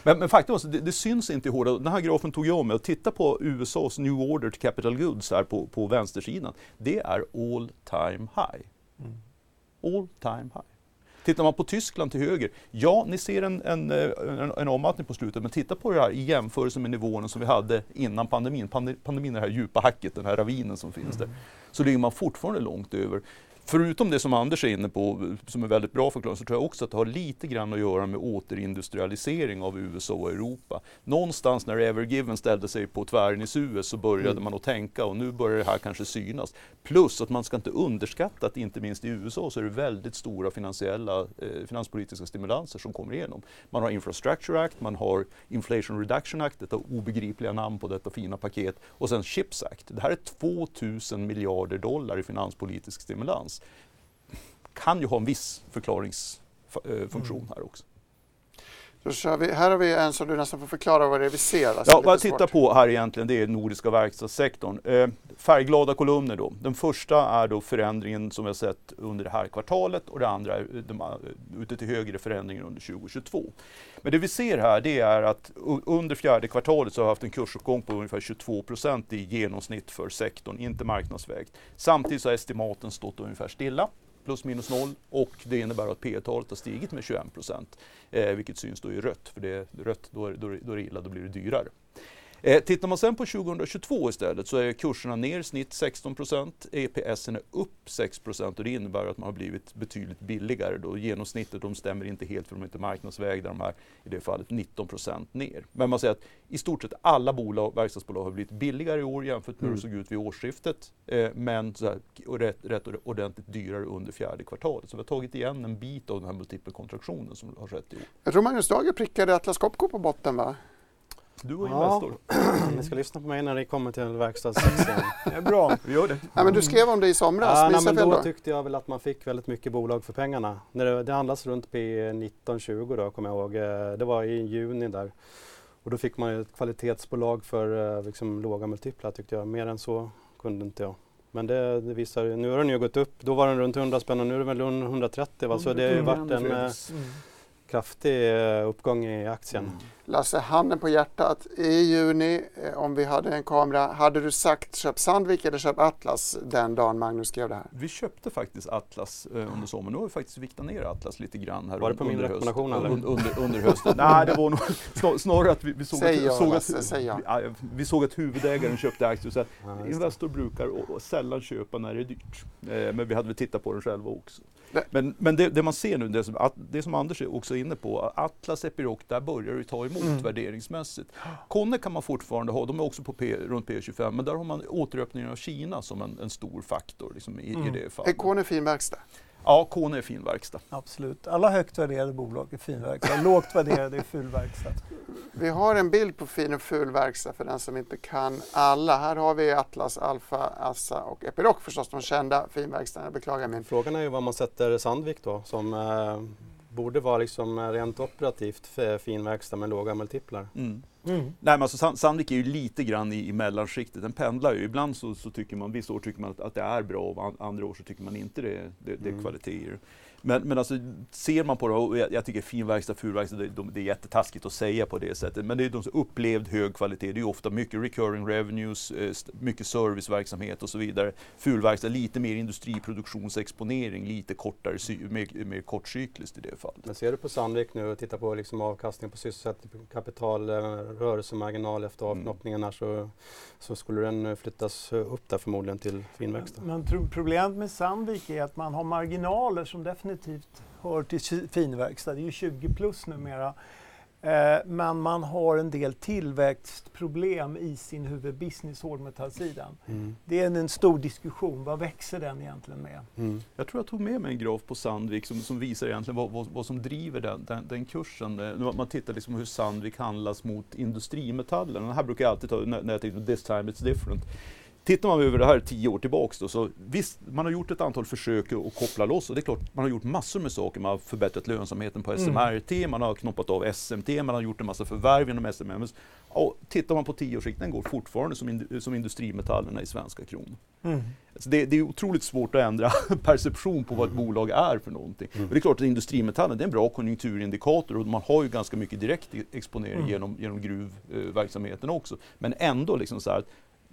men, men faktum är att det, det syns inte i hårda... Den här grafen tog jag med och titta på USAs New Order to Capital Goods här på, på vänstersidan. Det är all time high. All time high. Tittar man på Tyskland till höger, ja ni ser en, en, en, en avmattning på slutet men titta på det här i jämförelse med nivåerna som vi hade innan pandemin. Pandemin är det här djupa hacket, den här ravinen som finns där. Så ligger man fortfarande långt över. Förutom det som Anders är inne på, som är väldigt bra förklaring, så tror jag också att det har lite grann att göra med återindustrialisering av USA och Europa. Någonstans när Evergiven ställde sig på tvären i Suez så började man att tänka och nu börjar det här kanske synas. Plus att man ska inte underskatta att inte minst i USA så är det väldigt stora finansiella, eh, finanspolitiska stimulanser som kommer igenom. Man har Infrastructure Act, man har Inflation Reduction Act, detta obegripliga namn på detta fina paket, och sen Chips Act. Det här är 2000 miljarder dollar i finanspolitisk stimulans. Kan ju ha en viss förklaringsfunktion här också. Då kör vi, här har vi en som du nästan får förklara vad det är vi ser. Alltså, Ja, vad jag svårt. tittar på här egentligen det är nordiska verkstadssektorn. Eh, färgglada kolumner då. Den första är då förändringen som vi har sett under det här kvartalet och det andra är de, eh, ute till höger förändringen under 2022. Men det vi ser här det är att under fjärde kvartalet så har vi haft en kursuppgång på ungefär 22 procent i genomsnitt för sektorn, inte marknadsvägt. Samtidigt så har estimaten stått ungefär stilla plus minus noll och det innebär att P talet har stigit med 21 procent. Eh, vilket syns då i rött, för det är rött då är, då, är, då är det illa, då blir det dyrare. Eh, tittar man sen på 2022 istället så är kurserna ner i snitt 16 procent, EPSen är upp 6 procent och det innebär att man har blivit betydligt billigare. Då. Genomsnittet de stämmer inte helt för de är inte marknadsvägda, de här i det fallet 19 procent ner. Men man säger att i stort sett alla bolag, verkstadsbolag har blivit billigare i år jämfört med hur det såg ut vid årsskiftet. Eh, men så här, rätt, rätt ordentligt dyrare under fjärde kvartalet. Så vi har tagit igen en bit av den här multipelkontraktionen som har skett i år. Jag tror Magnus Dager prickade Atlas Copco på botten va? Du var Ja. Investor. Ni ska lyssna på mig när ni kommer till verkstadssektorn. Det är bra. Vi gör det. Ja, men du skrev om det i somras, Ja, nej, men då då? tyckte jag väl att man fick väldigt mycket bolag för pengarna. När det, det handlas runt P 1920 då, kommer jag ihåg. Eh, Det var i juni där. Och då fick man ett kvalitetsbolag för eh, liksom, låga multiplar tyckte jag. Mer än så kunde inte jag. Men det, det visar nu har den ju gått upp. Då var den runt 100 spänn och nu är den väl runt 130 va? Så det har ju varit en eh, Mm. kraftig uppgång i aktien. Lasse, handen på hjärtat. I juni, eh, om vi hade en kamera, hade du sagt köp Sandvik eller köp Atlas den dagen Magnus skrev det här? Vi köpte faktiskt Atlas eh, under sommaren. Nu har vi faktiskt viktat ner Atlas lite grann. Här Var det på min rekommendation, hösten. eller? Un, under, under hösten. Nej, det var nog snar, snarare att vi, vi såg, Säg att, ja, såg, Lasse, att, säg ja. ja, vi såg att huvudägaren köpte aktier. Så. Investor brukar och, och sällan köpa när det är dyrt. Eh, men vi hade väl tittat på den själva också. Men, men det, det man ser nu, det som, att, det som Anders är också inne på, Atlas, Epiroc, där börjar det ta emot Mm. värderingsmässigt. Konne kan man fortfarande ha, de är också på P, runt P25, men där har man återöppningen av Kina som en, en stor faktor liksom, i, i Mm. det fallet. Är Kone fin verkstad? Ja, Kone är fin verkstad. Absolut. Alla högt värderade bolag är finverkstad. Lågt värderade är fulverkstad. Vi har en bild på fin och ful verkstad för den som inte kan alla. Här har vi Atlas, Alfa, Assa och Epiroc förstås, de kända finverkstäderna. Jag beklagar min Frågan är ju var man sätter Sandvik då som eh, borde vara liksom rent operativt fin verkstad med låga multiplar. Mm. Mm. Nej, men alltså, Sand- Sandvik är ju lite grann i, i mellanskiktet. Den pendlar ju. Ibland så, så tycker man, vissa år tycker man att, att det är bra och an, andra år så tycker man inte det, det, det är Mm. kvaliteter. Men, men alltså, ser man på det, och jag, jag tycker fin verkstad, ful verkstad, det, de, det är jättetaskigt att säga på det sättet. Men det är de som upplevd hög kvalitet. Det är ju ofta mycket recurring revenues, eh, mycket serviceverksamhet och så vidare. Ful verkstad, lite mer industriproduktionsexponering, lite kortare, mer, mer kortcykliskt i det fallet. Men ser du på Sandvik nu och tittar på liksom avkastning på sysselsättning, kapital, eh, rörelsemarginal efter Mm. avknoppningen här så, så skulle den eh, flyttas upp där förmodligen till fin verkstad. Men tro- problemet med Sandvik är att man har marginaler som definitivt hör till finverkstad. Det är ju 20 plus numera. Eh, men man har en del tillväxtproblem i sin huvudbusiness, hårdmetallsidan. Mm. Det är en, en stor diskussion. Vad växer den egentligen med? Mm. Jag tror jag tog med mig en graf på Sandvik som, som visar egentligen vad, vad, vad som driver den, den, den kursen. Eh, Man tittar liksom hur Sandvik handlas mot industrimetaller. Den här brukar jag alltid ta när, när jag tänker this time it's different. Tittar man över det här tio år tillbaks då, så visst, man har gjort ett antal försök att koppla loss och det är klart, man har gjort massor med saker. Man har förbättrat lönsamheten på SMRT, mm. man har knoppat av SMT, man har gjort en massa förvärv genom SMM. Och tittar man på tioårssikten går fortfarande som, in, som industrimetallerna i svenska kronor. Mm. Alltså det, det, är otroligt svårt att ändra perception på vad ett mm. bolag är för någonting. Mm. det är klart att industrimetallen är en bra konjunkturindikator och man har ju ganska mycket direkt exponering mm. genom, genom gruvverksamheten också. Men ändå liksom så här,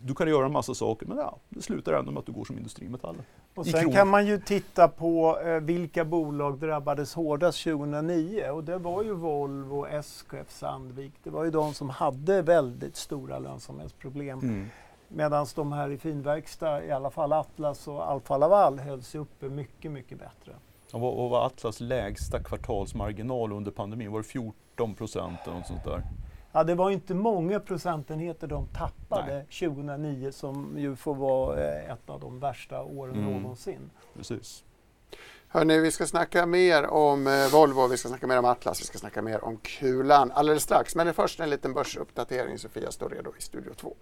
du kan göra en massa saker men ja, det slutar ändå med att du går som industrimetaller. Och sen kan man ju titta på eh, vilka bolag drabbades hårdast 2009 och det var ju Volvo, SKF, Sandvik. Det var ju de som hade väldigt stora lönsamhetsproblem. Mm. Medan de här i finverkstad, i alla fall Atlas och Alfa Laval, höll sig uppe mycket, mycket bättre. Och vad var Atlas lägsta kvartalsmarginal under pandemin? Var det 14 procent eller något sånt där? Ja, det var inte många procentenheter de tappade Nej. 2009 som ju får vara eh, ett av de värsta åren mm. någonsin. Precis. Hörrni, vi ska snacka mer om eh, Volvo, vi ska snacka mer om Atlas, vi ska snacka mer om Kulan alldeles strax. Men först en liten börsuppdatering. Sofia står redo i Studio 2.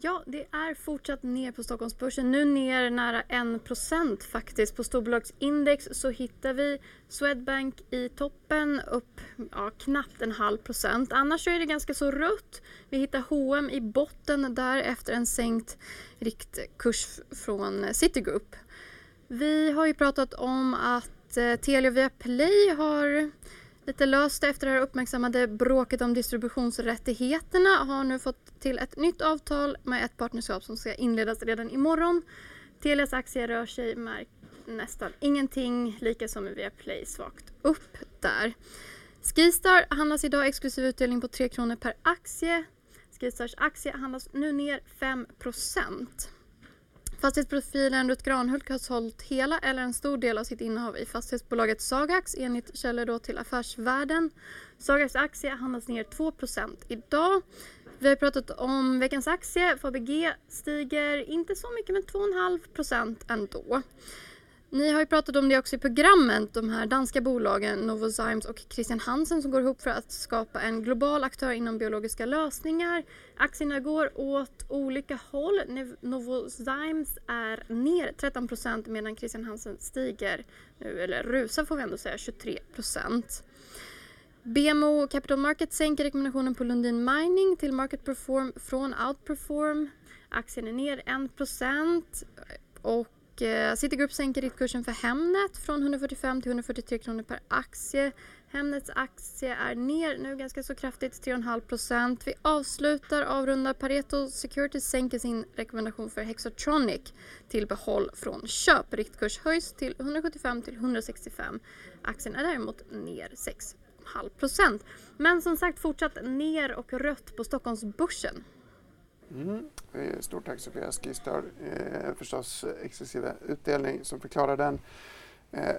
Ja, det är fortsatt ner på Stockholmsbörsen. Nu ner nära 1% faktiskt. På storbolagsindex så hittar vi Swedbank i toppen upp ja, knappt en halv procent. Annars är det ganska så rött. Vi hittar H&M i botten där efter en sänkt riktkurs från Citigroup. Vi har ju pratat om att eh, Telia Viaplay har lite löst efter det här uppmärksammade bråket om distributionsrättigheterna har nu fått till ett nytt avtal med ett partnerskap som ska inledas redan imorgon. Telias aktie rör sig med nästan ingenting, lika som Viaplay svagt upp där. Skistar handlas idag exklusiv utdelning på 3 kronor per aktie. Skistars aktie handlas nu ner 5 procent. Fastighetsprofilen Rut Granhult har sålt hela eller en stor del av sitt innehav i fastighetsbolaget Sagax enligt källor då till Affärsvärlden. Sagax aktie handlas ner 2% idag. Vi har pratat om veckans aktie. Fabg stiger inte så mycket men 2,5% ändå. Ni har ju pratat om det också i programmet, de här danska bolagen Novozymes och Christian Hansen som går ihop för att skapa en global aktör inom biologiska lösningar. Aktierna går åt olika håll. Novozymes är ner 13% medan Christian Hansen stiger, nu, eller rusar får vi ändå säga, 23% BMO Capital Markets sänker rekommendationen på Lundin Mining till Market Perform från Outperform. Aktien är ner 1 och Eh, Citigroup sänker riktkursen för Hemnet från 145 till 143 kronor per aktie. Hemnets aktie är ner nu ganska så kraftigt, 3,5% Vi avslutar avrundar Pareto Securities sänker sin rekommendation för Hexatronic till behåll från köp. Riktkurs höjs till 175 till 165. Aktien är däremot ner 6,5% Men som sagt fortsatt ner och rött på Stockholmsbörsen. Mm. Stort tack Sofia Skistar. Eh, förstås exklusiva utdelning som förklarar den. Eh,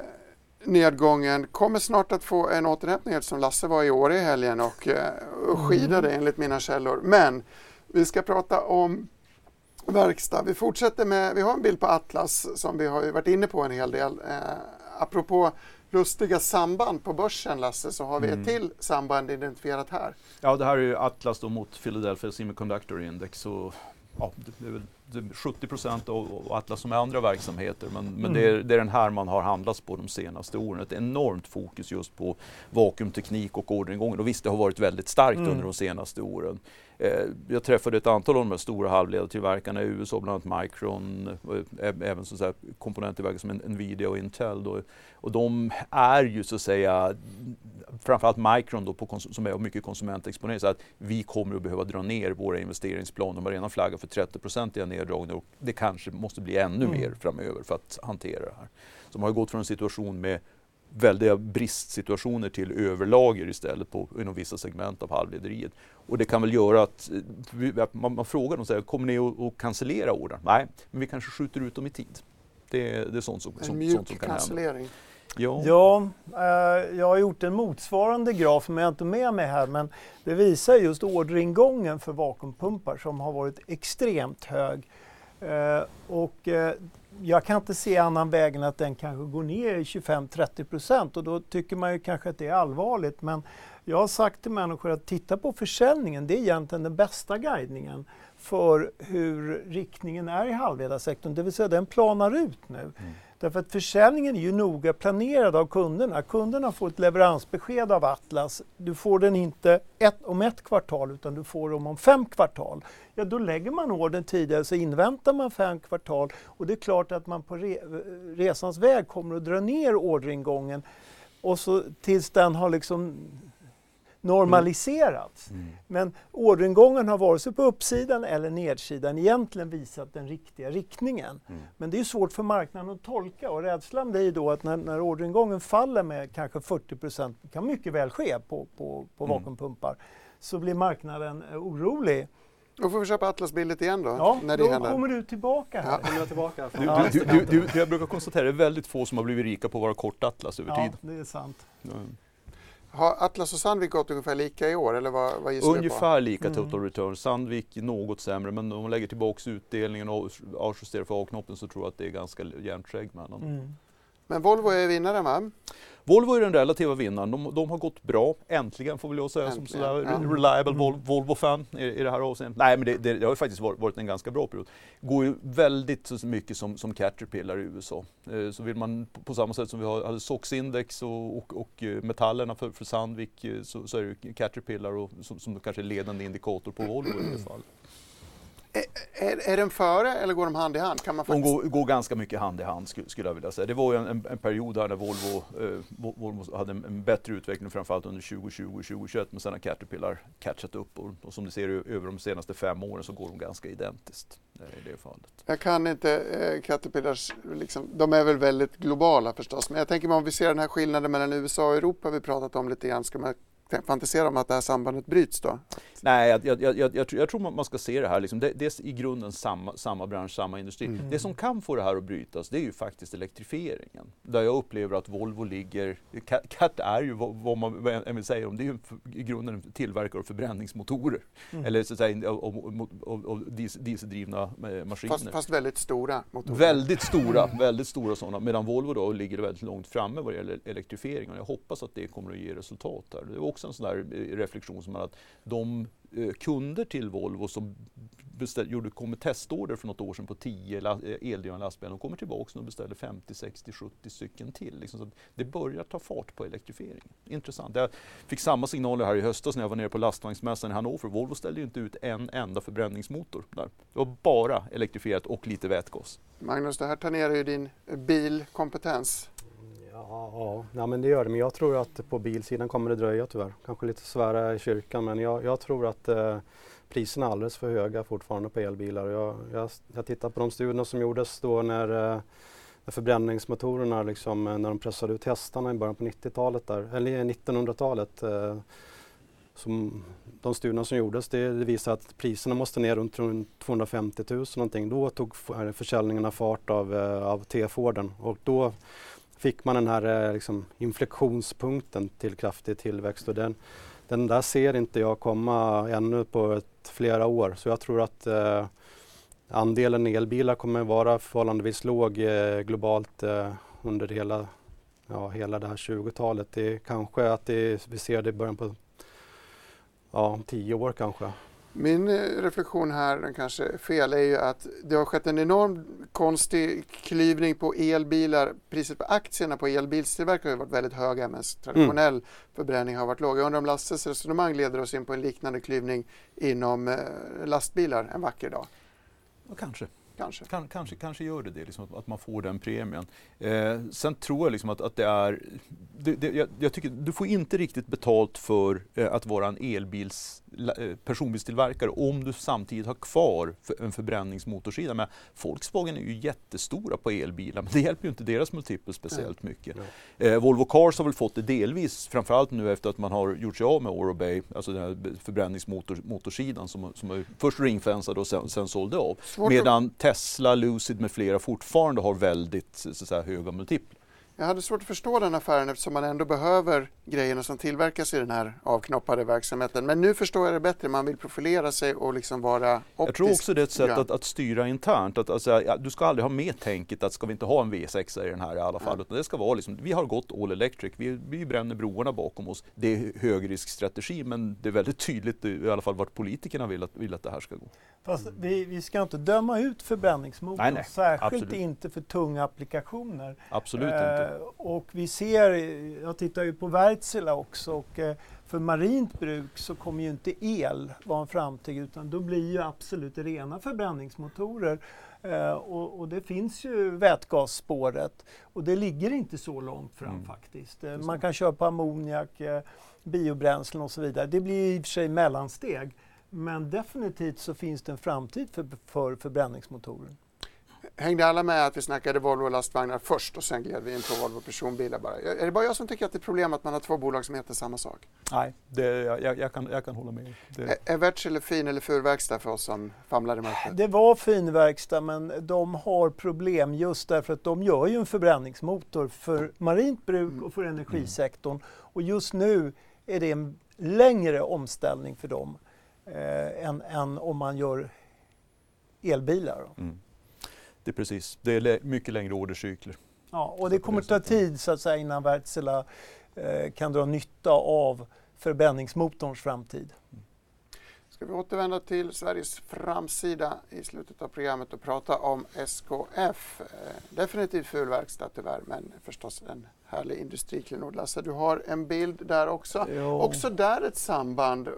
nedgången kommer snart att få en återhämtning som Lasse var i år i helgen och, eh, och skidade mm. enligt mina källor. Men vi ska prata om verkstad. Vi fortsätter med, vi har en bild på Atlas som vi har varit inne på en hel del. Eh, apropå lustiga samband på börsen, Lasse, så har vi mm. ett till samband identifierat här. Ja, det här är Atlas då mot Philadelphia Semiconductor Index. Och, ja, det är väl 70 procent och Atlas som är andra verksamheter. Men, mm. men det, är, det, är, den här man har handlats på de senaste åren. Ett enormt fokus just på vakuumteknik och orderingången. Och visst, det har varit väldigt starkt mm. under de senaste åren. Eh, jag träffade ett antal av de här stora halvledartillverkarna i USA, bland annat Micron, eh, även så att komponenttillverkare som Nvidia och Intel. Då. Och de är ju så att säga, framförallt Micron då som är mycket konsumentexponerad, så att vi kommer att behöva dra ner våra investeringsplaner. De har redan flaggat för 30% neddragningar och det kanske måste bli ännu mm. mer framöver för att hantera det här. Så de har gått från en situation med väldiga bristsituationer till överlager istället på, inom vissa segment av halvlederiet. Och det kan väl göra att man, man frågar dem, så här, kommer ni att, att cancellera ordern? Nej, men vi kanske skjuter ut dem i tid. Det, det är sånt som, en som, mjuk sånt som kan hända. Ja, ja eh, jag har gjort en motsvarande graf som jag inte med mig här men det visar just orderingången för vakuumpumpar som har varit extremt hög. Eh, och eh, jag kan inte se annan väg än att den kanske går ner i 25-30 procent och då tycker man ju kanske att det är allvarligt. Men jag har sagt till människor att titta på försäljningen, det är egentligen den bästa guidningen. för hur riktningen är i halvledarsektorn, det vill säga den planar ut nu. Mm. Därför att försäljningen är ju noga planerad av kunderna. Kunderna får ett leveransbesked av Atlas. Du får den inte ett, om ett kvartal utan du får den om fem kvartal. Ja, då lägger man orden tidigare så inväntar man fem kvartal och det är klart att man på re, resans väg kommer att dra ner orderingången och så tills den har liksom normaliserats. Mm. Men orderingången har vare sig på uppsidan eller nedsidan egentligen visat den riktiga riktningen. Mm. Men det är svårt för marknaden att tolka och rädslan blir då att när, när orderingången faller med kanske 40 procent, det kan mycket väl ske på, på, på mm. vakuumpumpar, så blir marknaden eh, orolig. Då får vi köpa Atlasbildet igen då. Ja, när det då händer. kommer du tillbaka här. Ja. tillbaka. Du, du, du, du, jag brukar konstatera att det är väldigt få som har blivit rika på att vara kort Atlas över ja, tid. det är sant. Mm. Har Atlas och Sandvik gått ungefär lika i år eller vad, vad gissar Ungefär lika mm. total return. Sandvik något sämre men om man lägger tillbaka utdelningen och avjusterar för A-knoppen så tror jag att det är ganska jämnt skägg mellan mm. Men Volvo är vinnaren va? Volvo är den relativa vinnaren. De, de har gått bra, äntligen får väl jag säga äntligen. som sådär ja. reliable mm. Volvo-fan i, i, det här avseendet. Nej men det, det, det har faktiskt varit, varit, en ganska bra period. Går ju väldigt mycket som, som Caterpillar i USA. Eh, så vill man på, samma sätt som vi har, hade SOX-index och, och, och, eh, metallerna för, för Sandvik eh, så, så, är det Caterpillar och, som, som kanske är ledande indikator på Volvo i det fallet. Är, är den före eller går de hand i hand? Kan man faktiskt... De går, går ganska mycket hand i hand skulle jag vilja säga. Det var ju en, en period där Volvo, eh, Volvo hade en, en, bättre utveckling framförallt under 2020 och 2021 men sen har Caterpillar catchat upp och, och som ni ser över de senaste fem åren så går de ganska identiskt eh, i det fallet. Jag kan inte eh, Caterpillars, liksom, de är väl väldigt globala förstås men jag tänker om vi ser den här skillnaden mellan USA och Europa vi pratat om lite grann, ska man fantisera om att det här sambandet bryts då? Nej, jag, jag, jag, jag, tror, tror man ska se det här, liksom. det, det är i grunden samma, samma bransch, samma industri. Mm. Det som kan få det här att brytas, det är ju faktiskt elektrifieringen. Där jag upplever att Volvo ligger, CAT är ju vad, vad man vad vill säga, det är ju i grunden en tillverkare av förbränningsmotorer. Mm. Eller så att säga av, av, av, av dieseldrivna eh, maskiner. Fast, fast, väldigt stora motorer? Väldigt stora, väldigt stora sådana. Medan Volvo då ligger väldigt långt framme vad det gäller elektrifiering. Och jag hoppas att det kommer att ge resultat här. Det är också en sån där eh, reflektion som att de eh, kunder till Volvo som beställ, gjorde, kom med testorder för något år sedan på 10 la, eh, eldrivna lastbilar. De kommer tillbaka och beställer 50, 60, 70 stycken till. Liksom, så det börjar ta fart på elektrifiering. Intressant. Jag fick samma signaler här i höstas när jag var nere på lastvagnsmässan i Hannover. Volvo ställde inte ut en enda förbränningsmotor där. Det var bara elektrifierat och lite vätgas. Magnus, det här tangerar ju din bilkompetens. Ja, ja, men det gör det. Men jag tror att på bilsidan kommer det dröja tyvärr. Kanske lite svära i kyrkan men jag, jag tror att eh, priserna är alldeles för höga fortfarande på elbilar. Jag, jag, jag tittar på de studierna som gjordes då när, eh, när förbränningsmotorerna, liksom, eh, när de pressade ut hästarna i början på 90-talet, eller 1900-talet. Eh, som de studierna som gjordes det, det visar att priserna måste ner runt, runt 250 000 någonting. Då tog försäljningarna fart av, eh, av T-Forden och då fick man den här eh, liksom, inflektionspunkten till kraftig tillväxt och den, den där ser inte jag komma ännu på ett, flera år. Så jag tror att eh, andelen elbilar kommer vara förhållandevis låg eh, globalt eh, under hela, ja, hela det här 20-talet. Det är kanske att det, vi ser det i början på ja, tio år kanske. Min eh, reflektion här, den kanske är fel, är ju att det har skett en enorm konstig klyvning på elbilar. Priset på aktierna på elbilstillverkare har varit väldigt höga medan traditionell mm. förbränning har varit låg. Jag undrar om Lasses resonemang leder oss in på en liknande klyvning inom eh, lastbilar en vacker dag? Kanske. Kanske. Kan, kanske, kanske gör det det, liksom, att, man får den premien. Eh, sen tror jag liksom att, att det är... Det, det, jag, jag, tycker, du får inte riktigt betalt för eh, att vara en elbils Eh, personbilstillverkare om du samtidigt har kvar en förbränningsmotorsida. Men Volkswagen är ju jättestora på elbilar men det hjälper ju inte deras multipel speciellt mycket. Eh, Volvo Cars har väl fått det delvis, framförallt nu efter att man har gjort sig av med Orobay, alltså den här förbränningsmotorsidan som, som först ringfensade och sen, sen sålde av. Svårt Medan Tesla, Lucid med flera fortfarande har väldigt så att säga, höga multiplar. Jag hade svårt att förstå den affären eftersom man ändå behöver grejerna som tillverkas i den här avknoppade verksamheten. Men nu förstår jag det bättre. Man vill profilera sig och liksom vara optisk. Jag tror också det är ett sätt att, att styra internt. Att, alltså, ja, du ska aldrig ha med tänket att ska vi inte ha en V6 i den här i alla fall. Utan det ska vara liksom, vi har gått all electric, vi, vi bränner broarna bakom oss. Det är högriskstrategi men det är väldigt tydligt i alla fall vart politikerna vill att, vill att det här ska gå. Fast vi, vi ska inte döma ut förbränningsmotorn, Nej, nej, särskilt absolut. inte för tunga applikationer. Absolut inte. Eh, och vi ser, jag tittar ju på Wärtsilä också och eh, för marint bruk så kommer ju inte el vara en framtid utan då blir ju absolut rena förbränningsmotorer. Eh, och, och det finns ju vätgasspåret och det ligger inte så långt fram Mm. faktiskt. Eh, man kan köra på ammoniak, eh, biobränslen och så vidare. Det blir i och för sig mellansteg. Men definitivt så finns det en framtid för, för förbränningsmotorer. Hängde alla med att vi snackade Volvo lastvagnar först och sen gled vi in på Volvo personbilar bara? Är det bara jag som tycker att det är problem att man har två bolag som heter samma sak? Nej, det, jag, jag, kan, jag kan hålla med. Det, Är, är Wärtsilä fin eller ful verkstad för oss som famlar i mörkret? Det var fin verkstad men de har problem just därför att de gör ju en förbränningsmotor för marint bruk och för energisektorn. Och just nu är det en längre omställning för dem eh, än, än om man gör elbilar. Mm. Det är precis, det är mycket längre ordercykler. Ja, och det kommer ta tid så att säga innan Wärtsilä eh, kan dra nytta av förbränningsmotorns framtid. Ska vi återvända till Sveriges framsida i slutet av programmet och prata om SKF. Eh, definitivt ful verkstad tyvärr, men förstås en härlig industriklenod. Lasse, du har en bild där också. Ja. Också där ett samband. eh,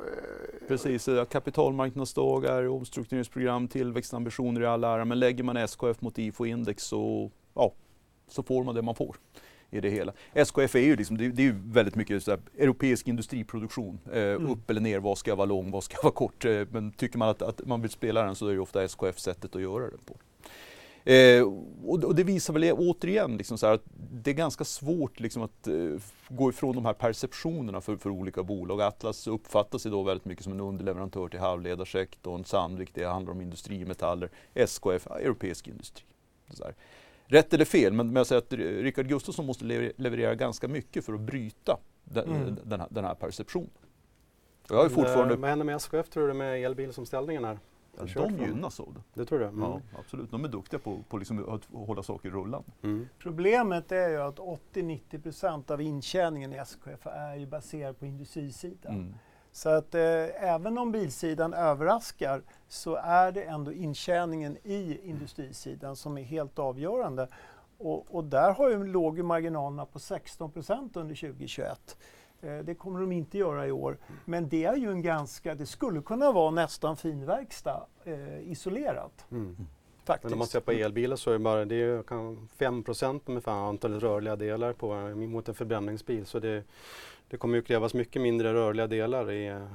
Precis, eh, kapitalmarknadsdagar, omstruktureringsprogram, tillväxtambitioner i all ära. Men lägger man SKF mot IFO-index så, ja, så får man det man får i det hela. SKF är ju, liksom, det, det är ju väldigt mycket så här, europeisk industriproduktion. Eh, Upp eller ner, vad ska vara lång, vad ska vara kort. Eh, men tycker man att, att man vill spela den så är det ofta SKF sättet att göra det på. Eh, och, och det visar väl återigen liksom så här att det är ganska svårt liksom att eh, gå ifrån de här perceptionerna för, för olika bolag. Atlas uppfattas idag väldigt mycket som en underleverantör till halvledarsektorn. Sandvik det handlar om industrimetaller. SKF, europeisk industri. Så här. Rätt eller fel, men, men jag säger att Rickard Gustafsson måste lever- leverera ganska mycket för att bryta den, Mm. den, här, den här perceptionen. Jag ju fortfarande, Eh, Vad händer med SKF tror du med elbilsomställningen här? Ja, de gynnas av det. Det tror du? Mm. Ja, absolut. De är duktiga på, på liksom att hålla saker rullande. Mm. Problemet är ju att 80-90% av intjäningen i SKF är ju baserad på industrisidan. Mm. Så att eh, även om bilsidan överraskar så är det ändå intjäningen i industrisidan som är helt avgörande. Och, och där har ju låg ju marginalerna på 16% under 2021. Eh, det kommer de inte göra i år. Men det är ju en ganska, det skulle kunna vara nästan finverkstad eh, isolerat. Mm. Faktiskt. Men om man ser på elbilar så är det bara det är kan 5 ungefär antalet rörliga delar på, mot en förbränningsbil. Så det, det kommer ju krävas mycket mindre rörliga delar i, eh,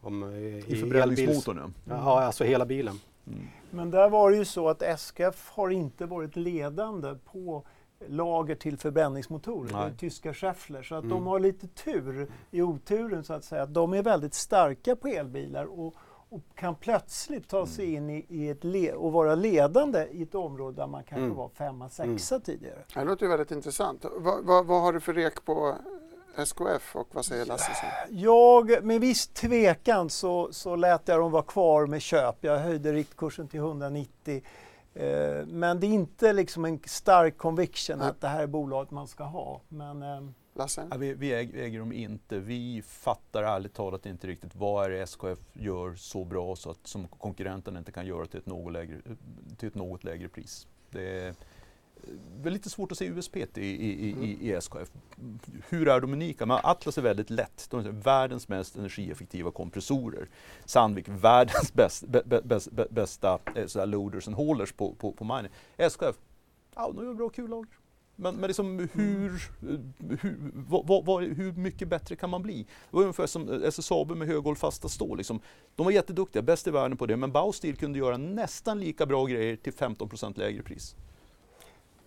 om, i, I förbränningsmotorn ja. Ja, alltså hela bilen. Mm. Men där var det ju så att SKF har inte varit ledande på lager till förbränningsmotorer. Det är Nej. tyska Schaeffler. Så att Mm. de har lite tur i oturen så att säga. De är väldigt starka på elbilar och, och kan plötsligt ta sig Mm. in i, i ett le- och vara ledande i ett område där man kanske Mm. var femma, sexa tidigare. Det låter ju väldigt intressant. Vad, vad, vad har du för rek på SKF och vad säger Lasse? sen? Jag, med viss tvekan så, så lät jag dem vara kvar med köp. Jag höjde riktkursen till 190. Eh, men det är inte liksom en stark conviction Nej. att det här är bolaget man ska ha. Men eh, Lasse? Ja, vi, vi äger, äger dem inte. Vi fattar ärligt talat inte riktigt vad är det SKF gör så bra så att som konkurrenten inte kan göra till ett något lägre, till ett något lägre pris. Det är väl lite svårt att se USP i, i, i, i SKF. Hur är de unika? Men Atlas är väldigt lätt. De är världens mest energieffektiva kompressorer. Sandvik, världens bäst, bä, bä, bäst, bä, bästa eh, sådär loaders and haulers på, på, på mining. SKF, ja, de gör bra kullager. Men, men liksom hur, hur, vad, vad, vad, hur mycket bättre kan man bli? Det var ungefär som SSAB med höghållfasta stål. Liksom. De var jätteduktiga, bäst i världen på det, men Bausteel kunde göra nästan lika bra grejer till 15% lägre pris.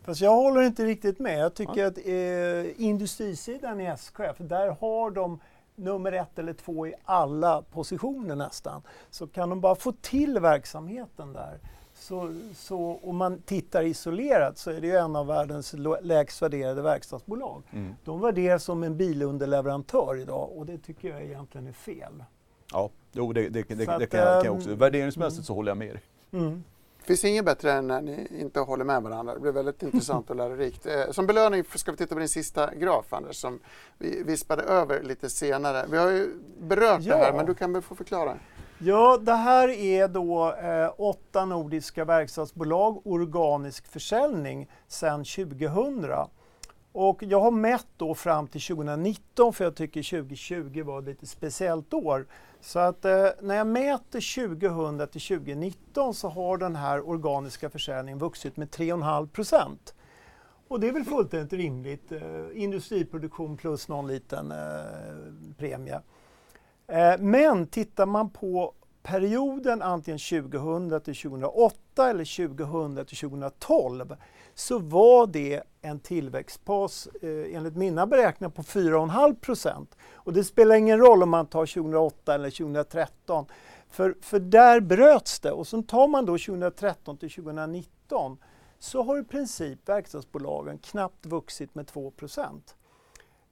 Fast jag håller inte riktigt med. Jag tycker att eh, industrisidan i SKF, där har de nummer ett eller två i alla positioner nästan. Så kan de bara få till verksamheten där Så, så om man tittar isolerat så är det ju en av världens lägst värderade verkstadsbolag. Mm. De värderas som en bilunderleverantör idag och det tycker jag egentligen är fel. Ja, jo, det, det, det, det kan, jag, jag också. Ehm, Värderingsmässigt mm. så håller jag med dig. Mm. Finns inget bättre än när ni inte håller med varandra. Det blir väldigt intressant och lärorikt. Eh, som belöning ska vi titta på din sista graf Anders som vi vispade över lite senare. Vi har ju berört ja. det här men du kan väl få förklara. Ja, det här är då eh, åtta nordiska verkstadsbolag, organisk försäljning sedan 2000. Och jag har mätt då fram till 2019 för jag tycker 2020 var ett lite speciellt år. Så att eh, när jag mäter 2000 till 2019 så har den här organiska försäljningen vuxit med 3,5 procent. Och det är väl fullständigt rimligt. Eh, industriproduktion plus någon liten eh, premie. Eh, men tittar man på perioden antingen 2000 till 2008 eller 2000 till 2012 så var det en tillväxtpaus eh, enligt mina beräkningar på 4,5 procent. Och det spelar ingen roll om man tar 2008 eller 2013 för, för där bröts det och så tar man då 2013 till 2019 så har i princip verkstadsbolagen knappt vuxit med 2 procent.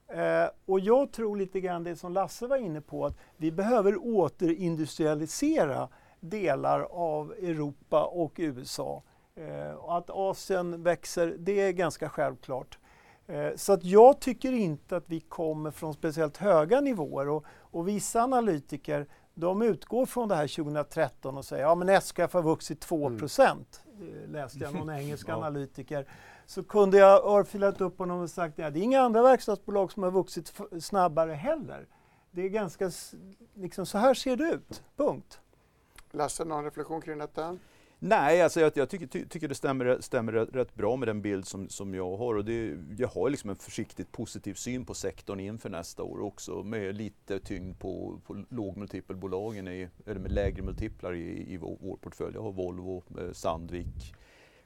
Eh, och jag tror lite grann det som Lasse var inne på, att vi behöver återindustrialisera delar av Europa och USA. Eh, och att Asien växer, det är ganska självklart. Eh, så att jag tycker inte att vi kommer från speciellt höga nivåer och, och vissa analytiker de utgår från det här 2013 och säger ja men SKF har vuxit 2 mm. procent. Mm. läste jag någon engelsk ja. analytiker så kunde jag örfilat upp honom och sagt att ja, det är inga andra verkstadsbolag som har vuxit snabbare heller. Det är ganska, liksom så här ser det ut, punkt. Lasse, någon reflektion kring detta? Nej, alltså jag, jag tycker, ty, tycker, det stämmer, stämmer rätt bra med den bild som, som jag har. Och det, jag har liksom en försiktigt positiv syn på sektorn inför nästa år också med lite tyngd på, på lågmultipelbolagen, eller med lägre multiplar i, i vår, vår portfölj. Jag har Volvo, eh, Sandvik,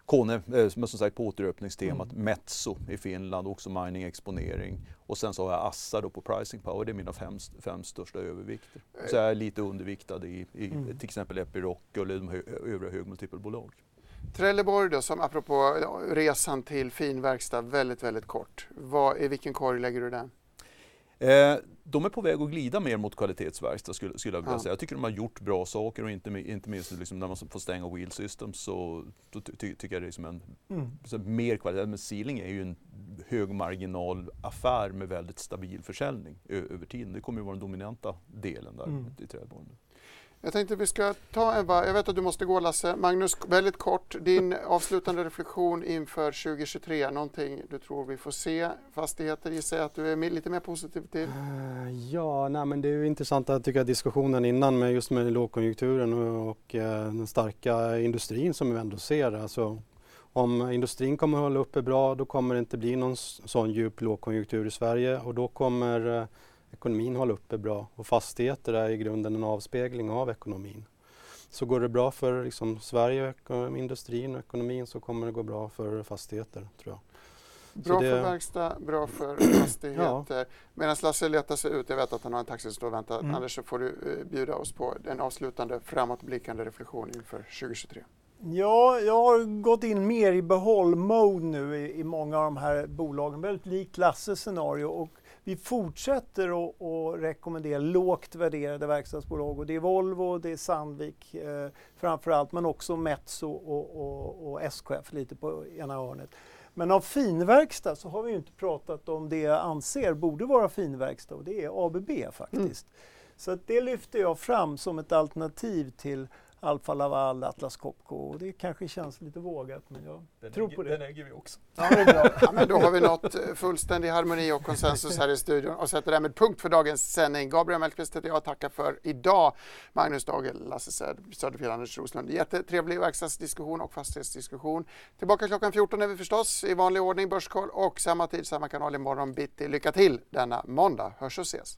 Kone, eh, som sagt på återöppningstemat, mm. Metso i Finland, också mining exponering. Och sen så har jag Assa då på pricing power, det är mina fem, fem största övervikter. Så jag är lite underviktad i, i mm. till exempel Epiroc eller de hö, övriga högmultipelbolag. Trelleborg då, som apropå resan till finverkstad, väldigt, väldigt kort. Vad, I vilken korg lägger du den? Eh, de är på väg att glida mer mot kvalitetsverkstad skulle, skulle jag vilja ja. säga. Jag tycker de har gjort bra saker och inte, inte minst liksom när man får stänga Wheel Systems så ty, ty, tycker jag det är som en mm. mer kvalitet. Men Sealing är ju en högmarginalaffär med väldigt stabil försäljning över tiden. Det kommer ju vara den dominanta delen där mm. i trädgården. Jag tänkte vi ska ta en Jag vet att du måste gå Lasse. Magnus, väldigt kort. Din avslutande reflektion inför 2023. Någonting du tror vi får se? Fastigheter gissar jag att du är lite mer positiv till? Eh, ja, nej, men det är ju intressant att tycka diskussionen innan med just med lågkonjunkturen och, och eh, den starka industrin som vi ändå ser. Alltså, om industrin kommer att hålla uppe bra då kommer det inte bli någon sån djup lågkonjunktur i Sverige och då kommer eh, ekonomin håller uppe bra och fastigheter är i grunden en avspegling av ekonomin. Så går det bra för liksom, Sverige, industrin och ekonomin så kommer det gå bra för fastigheter tror jag. Bra det... för verkstad, bra för fastigheter. ja. Medan Lasse letar sig ut, jag vet att han har en taxi som står och väntar. Mm. Anders så får du uh, bjuda oss på en avslutande framåtblickande reflektion inför 2023. Ja, jag har gått in mer i behåll-mode nu i, i, många av de här bolagen. Väldigt likt Lasses scenario och vi fortsätter att, att rekommendera lågt värderade verkstadsbolag och det är Volvo, det är Sandvik eh, framförallt men också Metso och, och, och, SKF lite på ena hörnet. Men av finverkstad så har vi inte pratat om det jag anser borde vara finverkstad och det är ABB faktiskt. Mm. Så det lyfter jag fram som ett alternativ till Alfa Laval, Atlas Copco. Och det kanske känns lite vågat men jag den tror på det. Den äger vi också. Ja, det är bra. Ja, men då har vi nått eh, fullständig harmoni och konsensus här i studion och sätter därmed punkt för dagens sändning. Gabriel Mellqvist heter jag tackar för idag. Magnus Dagel, Lasse Söderfjell, Anders Roslund. Jättetrevlig verkstadsdiskussion och fastighetsdiskussion. Tillbaka klockan 14 är vi förstås i vanlig ordning Börskoll och samma tid, samma kanal imorgon bitti. Lycka till denna måndag. Hörs och ses.